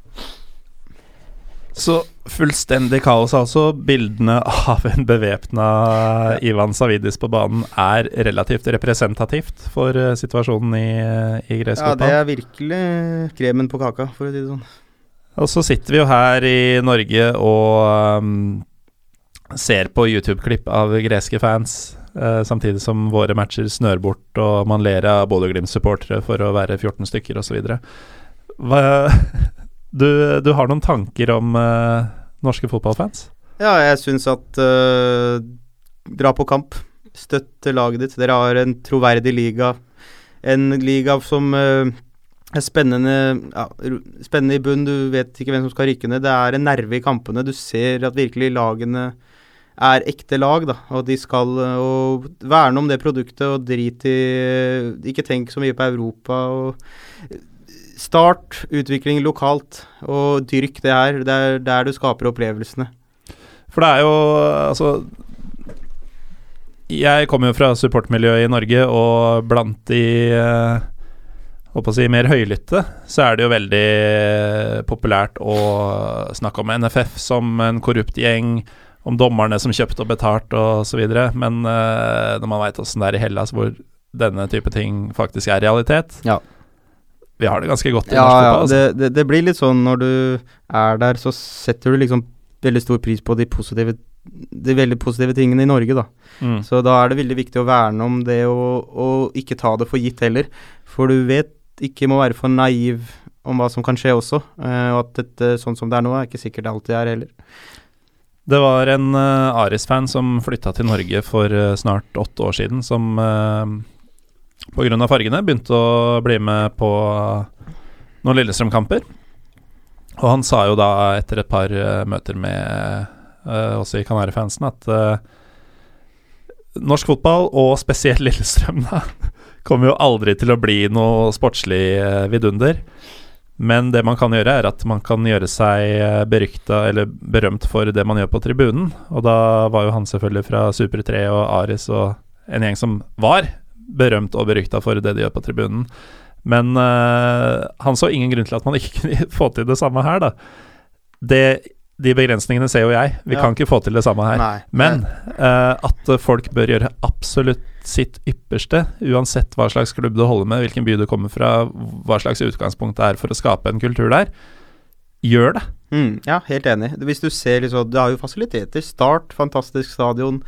Så fullstendig kaos, altså. Bildene av en bevæpna Ivan Savidis på banen er relativt representativt for uh, situasjonen i, i gresk fotball? Ja, det er virkelig kremen på kaka, for å si det sånn. Og så sitter vi jo her i Norge og um, ser på YouTube-klipp av greske fans Uh, samtidig som våre matcher snør bort, og man ler av Bodø-Glimt-supportere for å være 14 stykker osv. Du, du har noen tanker om uh, norske fotballfans? Ja, jeg syns at uh, Dra på kamp. Støtt laget ditt. Dere har en troverdig liga. En liga som er spennende, ja, spennende i bunn. Du vet ikke hvem som skal rykke ned. Det er en nerve i kampene. Du ser at virkelig lagene er ekte lag, da. Og de skal og verne om det produktet og drit i Ikke tenk så mye på Europa. og Start utvikling lokalt, og dyrk det her. Det er der du skaper opplevelsene. For det er jo Altså Jeg kommer jo fra supportmiljøet i Norge, og blant de eh, å si, mer høylytte, så er det jo veldig populært å snakke om NFF som en korrupt gjeng, om dommerne som kjøpte og betalte og så videre, men uh, når man veit åssen det er i Hellas, hvor denne type ting faktisk er realitet ja. Vi har det ganske godt i ja, norsk fotball. Ja, altså. det, det, det, blir litt sånn når du er der, så setter du liksom veldig stor pris på de positive de veldig positive tingene i Norge, da. Mm. Så da er det veldig viktig å verne om det og, og ikke ta det for gitt heller. For du vet ikke må være for naiv om hva som kan skje også. Eh, og at dette, sånn som det er nå, er ikke sikkert det alltid er heller. Det var en uh, Aris-fan som flytta til Norge for uh, snart åtte år siden, som uh, pga. fargene begynte å bli med på noen Lillestrøm-kamper. Og han sa jo da, etter et par uh, møter med uh, oss i Kanarifansen, at uh, norsk fotball, og spesielt Lillestrøm, da, kommer jo aldri til å bli noe sportslig vidunder. Men det man kan gjøre, er at man kan gjøre seg berykta eller berømt for det man gjør på tribunen. Og da var jo han selvfølgelig fra Super 3 og Aris og en gjeng som var berømt og berykta for det de gjør på tribunen. Men uh, han så ingen grunn til at man ikke kunne få til det samme her, da. Det, de begrensningene ser jo jeg. Vi Ja. kan ikke få til det samme her. Nei. Men uh, at folk bør gjøre absolutt sitt ypperste, uansett hva slags klubb du holder med, hvilken by du kommer fra, hva slags utgangspunkt det er for å skape en kultur der, gjør det. Mm, ja, helt enig. Hvis du ser liksom, du har jo fasiliteter. Start, fantastisk stadion.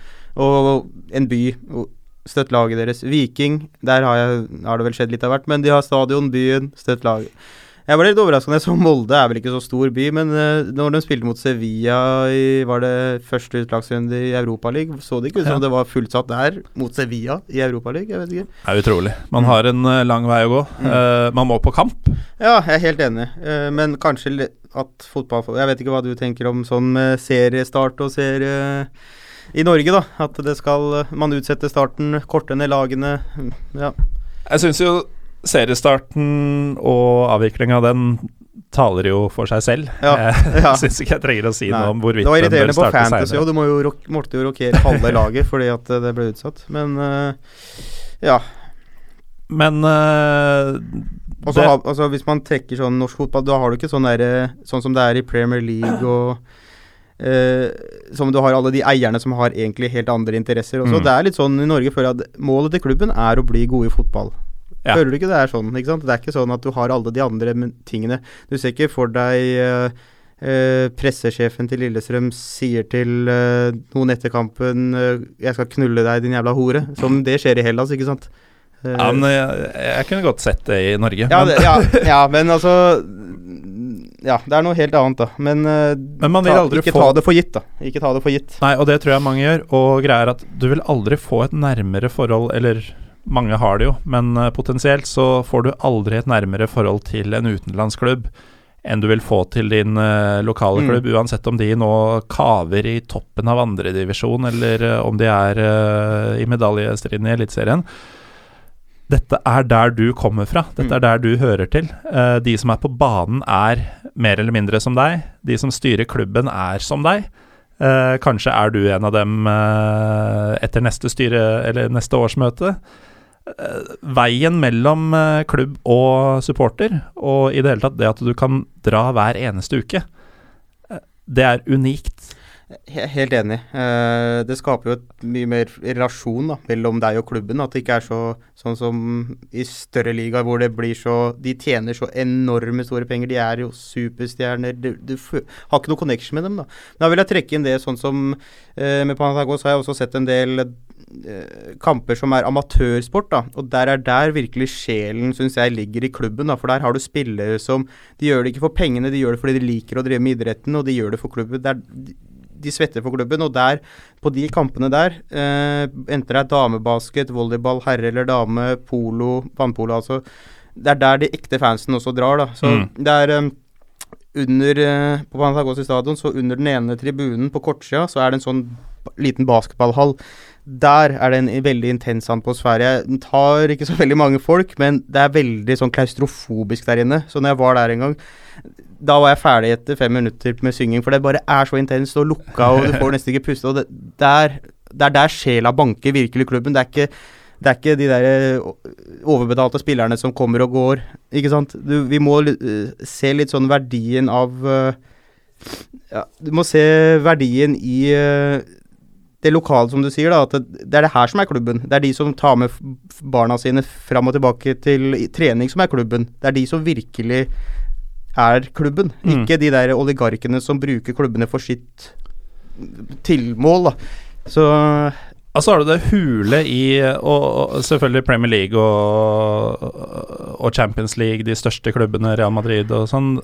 Og en by. og Støtt laget deres. Viking, der har, jeg, har det vel skjedd litt av hvert. Men de har stadion, byen, støtt laget. Jeg var litt overraskende. Så Molde er vel ikke så stor by, men uh, når de spilte mot Sevilla i var det første utlagsrunde i Europaligaen, så det ikke ut som Ja. det var fullsatt der mot Sevilla i Europaligaen. Det er utrolig. Man har en uh, lang vei å gå. Eh, man må på kamp. Ja, jeg er helt enig, men kanskje at fotball Jeg vet ikke hva du tenker om sånn seriestart og serie i Norge, da. At det skal Man utsette starten, korte ned lagene. Ja. Jeg syns jo seriestarten og avviklinga av den taler jo for seg selv. Ja, Jeg ja. syns ikke jeg trenger å si Nei. noe om hvorvidt den bør starte seinere. Det var irriterende på Fantasy òg. Du må jo rock, måtte jo rokere halve laget fordi at eh, det ble utsatt. Men uh, ja. Men uh, Også, det- altså, hvis man trekker sånn norsk fotball, da har du ikke sånn der, Sånn som det er i Premier League og eh, Som du har alle de eierne som har egentlig helt andre interesser også. Mm. Det er litt sånn i Norge føler jeg at målet til klubben er å bli gode i fotball. Ja. Føler du ikke det er sånn? ikke sant? Det er ikke sånn at du har alle de andre tingene. Du ser ikke for deg uh, uh, pressesjefen til Lillestrøm sier til noen etter kampen 'Jeg skal knulle deg, din jævla hore'. Som det skjer i Hellas, ikke sant? Ja, men jeg, jeg kunne godt sett det i Norge. ja, men, det, ja, ja, men altså Ja, det er noe helt annet, da. Men, eh, Men man vil ta, aldri ikke få- ta det for gitt, da. Ikke ta det for gitt. Nei, og det tror jeg mange gjør. Og greia er at du vil aldri få et nærmere forhold Eller mange har det jo, men eh, potensielt så får du aldri et nærmere forhold til en utenlandsklubb enn du vil få til din uh, lokale Mm. klubb, uansett om de nå kaver i toppen av andredivisjon, eller uh, om de er uh, i medaljestriden i Eliteserien. Dette er der du kommer fra. Dette Mm. er der du hører til. Uh, de som er på banen, er mer eller mindre som deg. De som styrer klubben, er som deg. Uh, kanskje er du en av dem uh, etter neste styre eller neste årsmøte. Veien mellom klubb og supporter, og i det hele tatt det at du kan dra hver eneste uke, det er unikt. He- Helt enig. Eh, det skaper jo et mye mer relasjon da, mellom deg og klubben. At det ikke er så sånn som i større ligaer hvor det blir så De tjener så enorme store penger. De er jo superstjerner. Du, du har ikke noe connection med dem, da. Da vil jeg trekke inn det sånn som eh, Med Panathinaikos har jeg også sett en del eh, kamper som er amatørsport, da. Og der er der virkelig sjelen, syns jeg, ligger i klubben, da. For der har du spillere som De gjør det ikke for pengene, de gjør det fordi de liker å drive med idretten, og de gjør det for klubben. Det er, de, svetter for klubben, og der, på de kampene der, eh, enten det er damebasket, volleyball, herre eller dame, polo, vannpolo, altså Det er der de ekte fansen også drar, da. Så Mm. det er um, under eh, På Panathinaikos stadion, så under den ene tribunen på kortsida, så er det en sånn liten basketballhall. Der er det en veldig intens atmosfære. Den tar ikke så veldig mange folk, men det er veldig sånn klaustrofobisk der inne. Så når jeg var der en gang, da var jeg ferdig etter fem minutter med synging, for det bare er så intenst og lukka, og du får nesten ikke puste. Og det, er der sjela banker virkelig i klubben. Det er ikke det er ikke de der eh, overbetalte spillerne som kommer og går, ikke sant. Du, vi må eh, se litt sånn verdien av uh, ja, Du må se verdien i eh, det lokale, som du sier. da, At det, er det her som er klubben. Det er de som tar med barna sine fram og tilbake til trening, som er klubben. Det er de som virkelig er klubben. Mm. Ikke de der oligarkene som bruker klubbene for sitt tilmål. da. Så Altså har du det hule i og, og selvfølgelig Premier League og, og Champions League, de største klubbene, Real Madrid og sånn.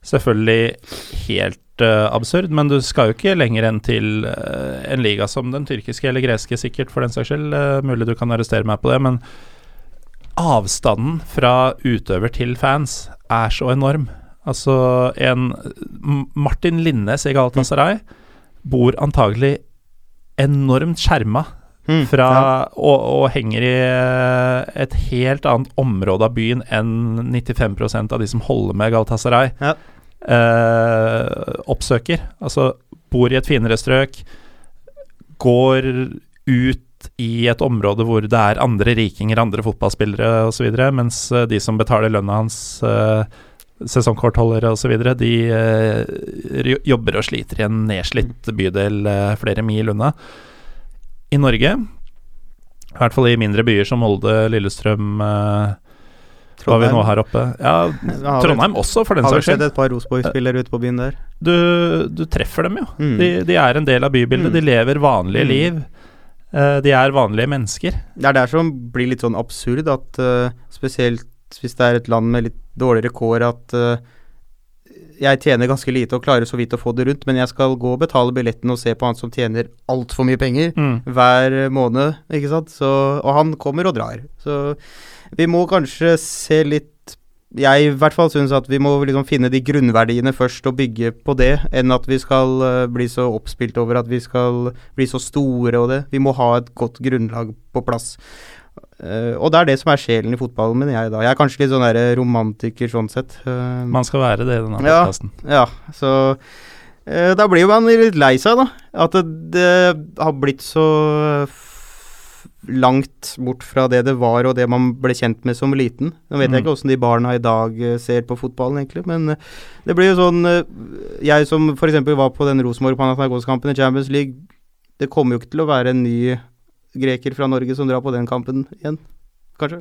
Selvfølgelig helt uh, absurd, men du skal jo ikke lenger enn til uh, en liga som den tyrkiske eller greske, sikkert, for den saks skyld. Uh, mulig du kan arrestere meg på det, men avstanden fra utøver til fans er så enorm. Altså, en Martin Linnes i Galatasaray bor antagelig enormt skjerma mm, fra og, og, henger i eh, et helt annet område av byen enn 95% av de som holder med Galatasaray, ja. Eh, oppsøker. Altså bor i et finere strøk, går ut i et område hvor det er andre rikinger, andre fotballspillere osv., mens eh, de som betaler lønna hans eh, sesongkortholdere osv. De jobber og sliter i en nedslitt bydel flere mil unna. I Norge, i hvert fall i mindre byer som Molde, Lillestrøm eh, hva vi nå her oppe. Ja, Trondheim også, for den saks skyld. Har vi sett et par Rosenborg-spillere ute på byen der? Du, du treffer dem jo. Mm. De, de, er en del av bybildet. Mm. De lever vanlige mm. liv. Uh, de er vanlige mennesker. Det er der som blir litt sånn absurd, at uh, spesielt hvis det er et land med litt dårligere kår, at uh, jeg tjener ganske lite og klarer så vidt å få det rundt, men jeg skal gå og betale billetten og se på han som tjener altfor mye penger mm. hver måned, ikke sant. Så, og han kommer og drar. Så vi må kanskje se litt jeg i hvert fall syns at vi må liksom finne de grunnverdiene først og bygge på det, enn at vi skal uh, bli så oppspilt over at vi skal bli så store og det. Vi må ha et godt grunnlag på plass. Uh, og det er det som er sjelen i fotballen, min, jeg da. Jeg er kanskje litt sånn der romantiker sånn sett. Uh, man skal være det i denne ja, podkasten. Ja, så uh, da blir man litt lei seg, da. At det, det har blitt så langt bort fra det det var og det man ble kjent med som liten. Nå vet mm. jeg ikke åssen de barna i dag ser på fotballen, egentlig, men det blir jo sånn Jeg som f.eks. var på den Rosenborg-Panathinaikos-kampen i Champions League, det kommer jo ikke til å være en ny greker fra Norge som drar på den kampen igjen, kanskje?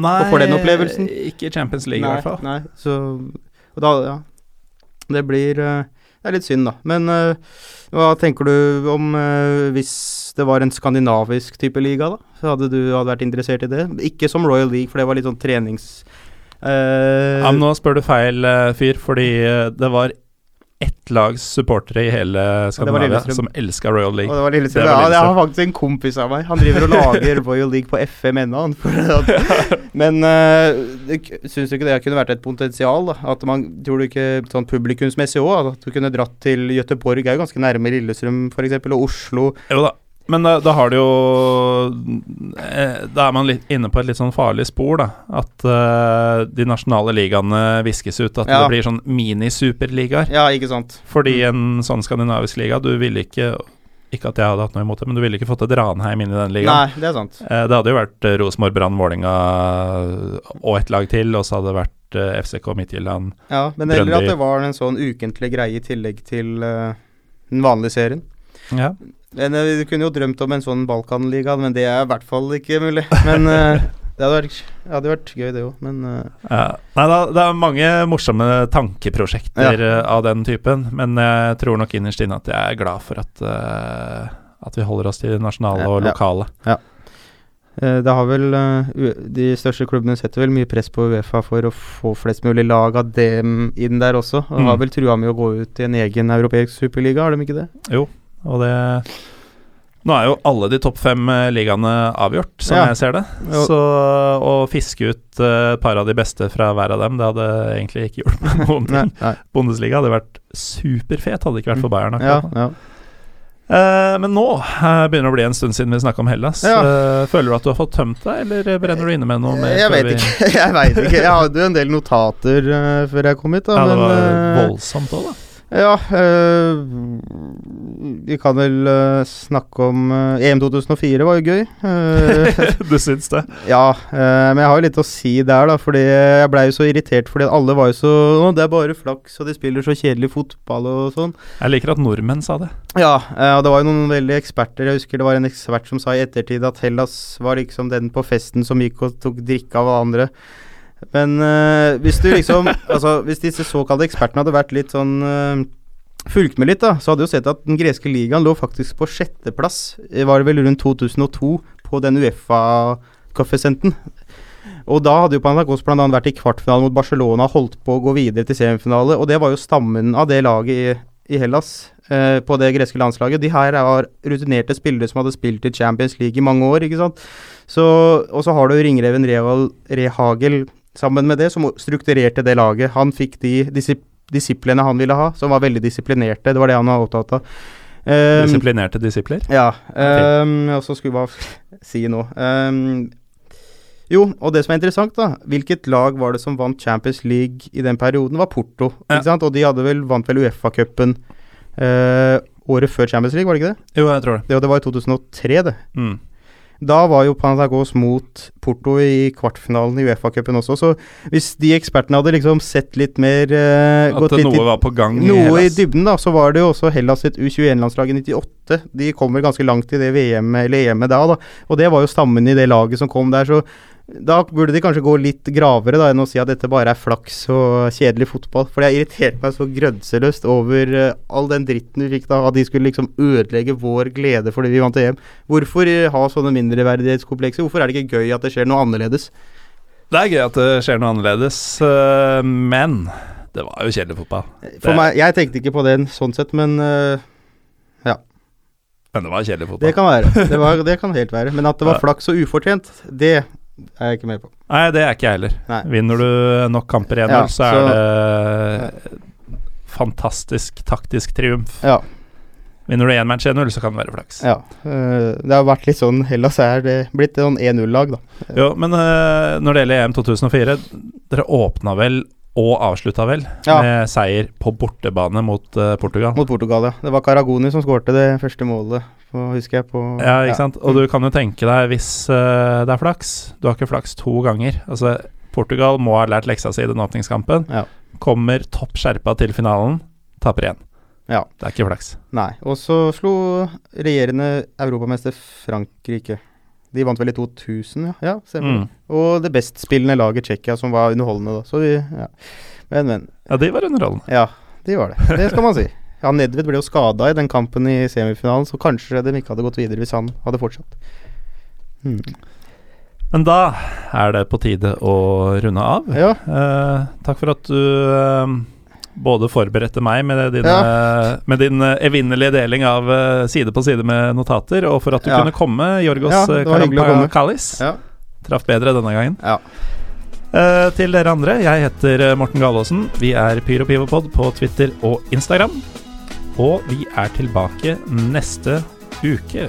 Nei, og får den opplevelsen. ikke Champions League nei, i hvert fall. Nei, så da, ja. Det blir uh, Det er litt synd, da. Men uh, hva tenker du om uh, hvis det var en skandinavisk type liga, da? Så hadde du hadde vært interessert i det? Ikke som Royal League, for det var litt sånn trenings... ja, men nå spør du feil fyr, fordi det var ett lags supportere i hele Skandinavia som elska Royal League. Og det var Lillestrøm. Det var Lillestrøm. Ja, jeg har faktisk en kompis av meg. Han driver og lager Royal League på FM ennå. Men uh, syns du ikke det kunne vært et potensial? da? At man, Tror du ikke sånn publikumsmessig òg, at du kunne dratt til Gøteborg, er jo ganske nærme Lillestrøm f.eks., og Oslo. Jo da. Men da, da, har du jo eh, Da er man litt inne på et litt sånn farlig spor, da. At uh, de nasjonale ligaene viskes ut. At ja. det blir sånn mini-superligaer. Ja, ikke sant. Fordi mm. en sånn skandinavisk liga Du ville ikke ikke at jeg hadde hatt noe imot det, men du ville ikke fått et Ranheim inn i den ligaen. Nei, det er sant. Uh, det hadde jo vært uh, Rosenborg, Brann, Vålerenga og et lag til, og så hadde det vært FCK Midtjylland, Ja, men heller at det var en sånn ukentlig greie i tillegg til den vanlige serien. Ja. Men uh, Vi kunne jo drømt om en sånn Balkanliga, men det er i hvert fall ikke mulig. Men uh, det hadde vært, hadde vært, gøy, det òg, men uh, ja. Nei, da, Det er mange morsomme tankeprosjekter ja. av den typen, men jeg tror nok innerst inne at jeg er glad for at, at vi holder oss til nasjonale og lokale. Ja. Det har vel De største klubbene setter vel mye press på Uefa for å få flest mulig lag av dem inn der også. Og mm. har vel trua med å gå ut i en egen europeisk superliga, har de ikke det? Jo, og det Nå er jo alle de topp fem eh, ligaene avgjort, som ja. jeg ser det. Så å fiske ut uh, et par av de beste fra hver av dem, det hadde egentlig ikke gjort noen ting. Nei, nei. Bundesliga hadde vært superfet, hadde det ikke vært for Bayern. Ja, ja. Uh, men nå uh, begynner det å bli en stund siden vi snakka om Hellas. Ja. Uh, føler du at du har fått tømt deg, eller brenner du inne med noe mer? Jeg vet ikke. Jeg vet ikke. Jeg hadde jo en del notater før jeg kom hit. Da, ja, det var voldsomt òg, da. Ja, vi kan vel uh, snakke om uh, EM 2004 var jo gøy. du syns det? Ja, men jeg har jo litt å si der, da. Fordi jeg blei jo så irritert fordi alle var jo så Å, det er bare flaks, og de spiller så kjedelig fotball og sånn. Jeg liker at nordmenn sa det. Ja, og det var jo noen veldig eksperter. Jeg husker det var en ekspert som sa i ettertid at Hellas var liksom den på festen som gikk og tok drikke av andre. Men uh, hvis du liksom Altså, hvis disse såkalte ekspertene hadde vært litt sånn uh, fulgt med litt, da, så hadde jeg jo sett at den greske ligaen lå faktisk på sjetteplass. var Det vel rundt 2002 på den Uefa-koeffisienten. Og da hadde jo Panathinaikos bl.a. vært i kvartfinale mot Barcelona holdt på å gå videre til semifinale, og det var jo stammen av det laget i, i Hellas eh, på det greske landslaget. De her var rutinerte spillere som hadde spilt i Champions League i mange år, ikke sant. Så, og så har du ringreven Rehagel sammen med det, som strukturerte det laget. Han fikk de disip disiplene han ville ha, som var veldig disiplinerte. Det var det han var opptatt av. Um, Disiplinerte disipler? Ja. Um, og så skulle bare si noe. Um, jo, og det som er interessant, da Hvilket lag var det som vant Champions League i den perioden? Var Porto. Ja. ikke sant? Og de hadde vel, vant vel Uefa-cupen uh, året før Champions League, var det ikke det? Jo, jeg tror det. Det, det var i 2003, det. Mm. Da var jo Panathinaikos mot Porto i kvartfinalen i Uefa-cupen også, så hvis de ekspertene hadde liksom sett litt mer uh, At noe var på gang i Noe Hellas. i dybden, da, så var det jo også Hellas sitt U21-landslag i 98. De kommer ganske langt i det VM eller EM-et da, da, og det var jo stammen i det laget som kom der, så da burde de kanskje gå litt gravere da, enn å si at dette bare er flaks og kjedelig fotball. For jeg irriterte meg så grønseløst over uh, all den dritten vi fikk da, at de skulle liksom ødelegge vår glede fordi vi vant EM. Hvorfor uh, ha sånne mindreverdighetskomplekser? Hvorfor er det ikke gøy at det skjer noe annerledes? Det er gøy at det skjer noe annerledes, uh, men det var jo kjedelig fotball. For meg, Jeg tenkte ikke på det sånn sett, men ja. Men det var kjedelig fotball. Det kan være. Det, var, det kan helt være. Men at det var flaks og ufortjent, det er jeg ikke med på. Nei, det er ikke jeg heller. Nei. Vinner du nok kamper 1-0, ja, så, så, er det fantastisk taktisk triumf. Ja. Vinner du én match 1-0, så kan det være flaks. Ja. Uh, det har vært litt sånn Hellas er det blitt sånn 1-0-lag, da. Jo, men uh, når det gjelder EM 2004 Dere åpna vel og avslutta vel ja. med seier på bortebane mot uh, Portugal. Mot Portugal, ja. Det var Caragoni som skårte det første målet på, husker jeg. På, ja, ikke ja. sant. Og du kan jo tenke deg, hvis uh, det er flaks Du har ikke flaks to ganger. Altså, Portugal må ha lært leksa si i den åpningskampen. Ja. Kommer topp skjerpa til finalen, taper igjen. Ja. Det er ikke flaks. Nei. Og så slo regjerende europamester Frankrike. De vant vel i 2000, ja. ja mm. Og det bestspillende laget Tsjekkia, som var underholdende da. Så vi, ja. Men, men. Ja, de var underholdende. Ja, de var det. Det skal man si. Ja, Nedved ble jo skada i den kampen i semifinalen, så kanskje de ikke hadde gått videre hvis han hadde fortsatt. Mm. Men da er det på tide å runde av. Ja. Eh, takk for at du eh, både forberedte meg med, dine, ja. med din eh, evinnelige deling av uh, side på side med notater, og for at du ja. kunne komme, Jorgos ja, Karampakalis. Ja. Traff bedre denne gangen. Ja. Uh, til dere andre, jeg heter Morten Galaasen. Vi er PyroPivopod på Twitter og Instagram. Og vi er tilbake neste uke.